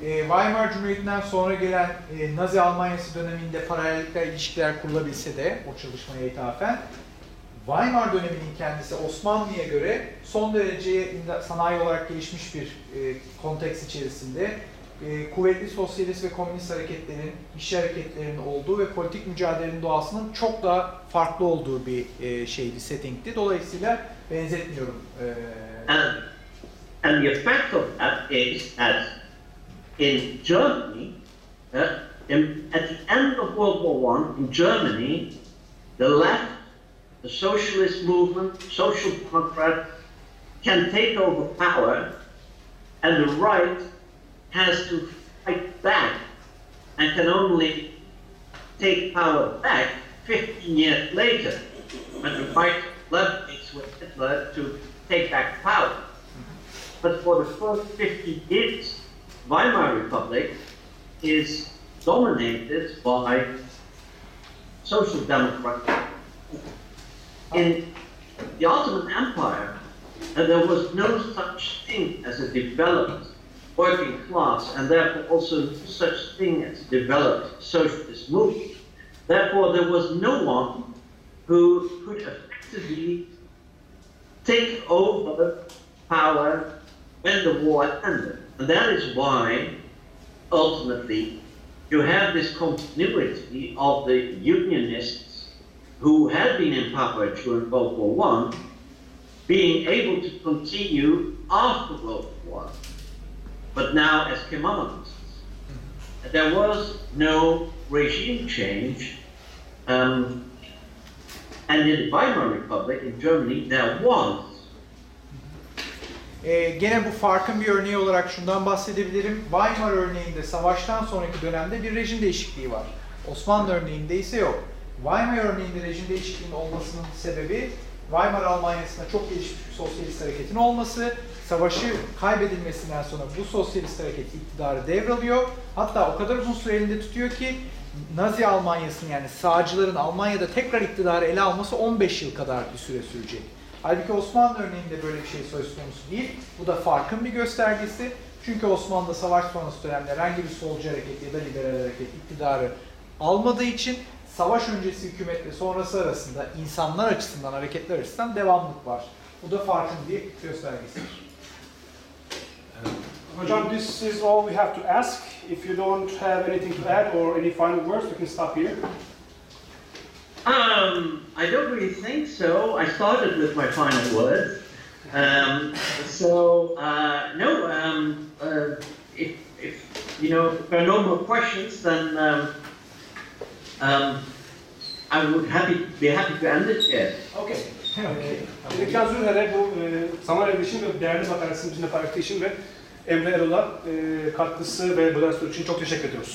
E, Weimar Cumhuriyeti'nden sonra gelen e, Nazi Almanyası döneminde paralellikler, ilişkiler kurulabilse de o çalışmaya ithafen Weimar döneminin kendisi Osmanlı'ya göre son derece sanayi olarak gelişmiş bir e, konteks içerisinde e, kuvvetli sosyalist ve komünist hareketlerin, işçi hareketlerinin olduğu ve politik mücadelenin doğasının çok daha farklı olduğu bir e, şeydi, settingdi. Dolayısıyla benzetmiyorum. E, And, and the effect of that is that in Germany, uh, in, at the end of World War One, in Germany, the left, the socialist movement, social democrat, can take over power, and the right has to fight back and can only take power back 15 years later when the right leveraged with Hitler to take back power. But for the first 50 years, Weimar Republic is dominated by social democrats. In the Ottoman Empire, uh, there was no such thing as a developed working class, and therefore also such thing as developed socialist movement. Therefore, there was no one who could effectively take over power when the war ended. And that is why, ultimately, you have this continuity of the Unionists who had been in power during World War One, being able to continue after World War One, but now as communists. There was no regime change, um, and in the Weimar Republic in Germany there was. E, gene bu farkın bir örneği olarak şundan bahsedebilirim. Weimar örneğinde savaştan sonraki dönemde bir rejim değişikliği var. Osmanlı örneğinde ise yok. Weimar örneğinde rejim değişikliğinin olmasının sebebi Weimar Almanya'sında çok gelişmiş bir sosyalist hareketin olması, savaşı kaybedilmesinden sonra bu sosyalist hareket iktidarı devralıyor. Hatta o kadar uzun süre elinde tutuyor ki Nazi Almanya'sının yani sağcıların Almanya'da tekrar iktidarı ele alması 15 yıl kadar bir süre sürecek. Halbuki Osmanlı örneğinde böyle bir şey söz konusu değil. Bu da farkın bir göstergesi. Çünkü Osmanlı'da savaş sonrası dönemde herhangi bir solcu hareket ya da liberal hareket iktidarı almadığı için savaş öncesi hükümetle sonrası arasında insanlar açısından, hareketler açısından devamlık var. Bu da farkın bir göstergesidir. Hocam, this is all we have to ask. If you don't have anything to add or any final words, we can stop here. Um, I don't really think so. I started with my final words. Um, so, uh, no, um, uh, if, if, you know, if there are no more questions, then um, um, I would happy, be happy to end it here. Okay. Okay. Dilekcan Zülher'e bu e, zaman evreşim ve değerli makalesin bizimle paylaştığı için ve Emre Erol'a e, katkısı ve bu ders için çok teşekkür ediyoruz.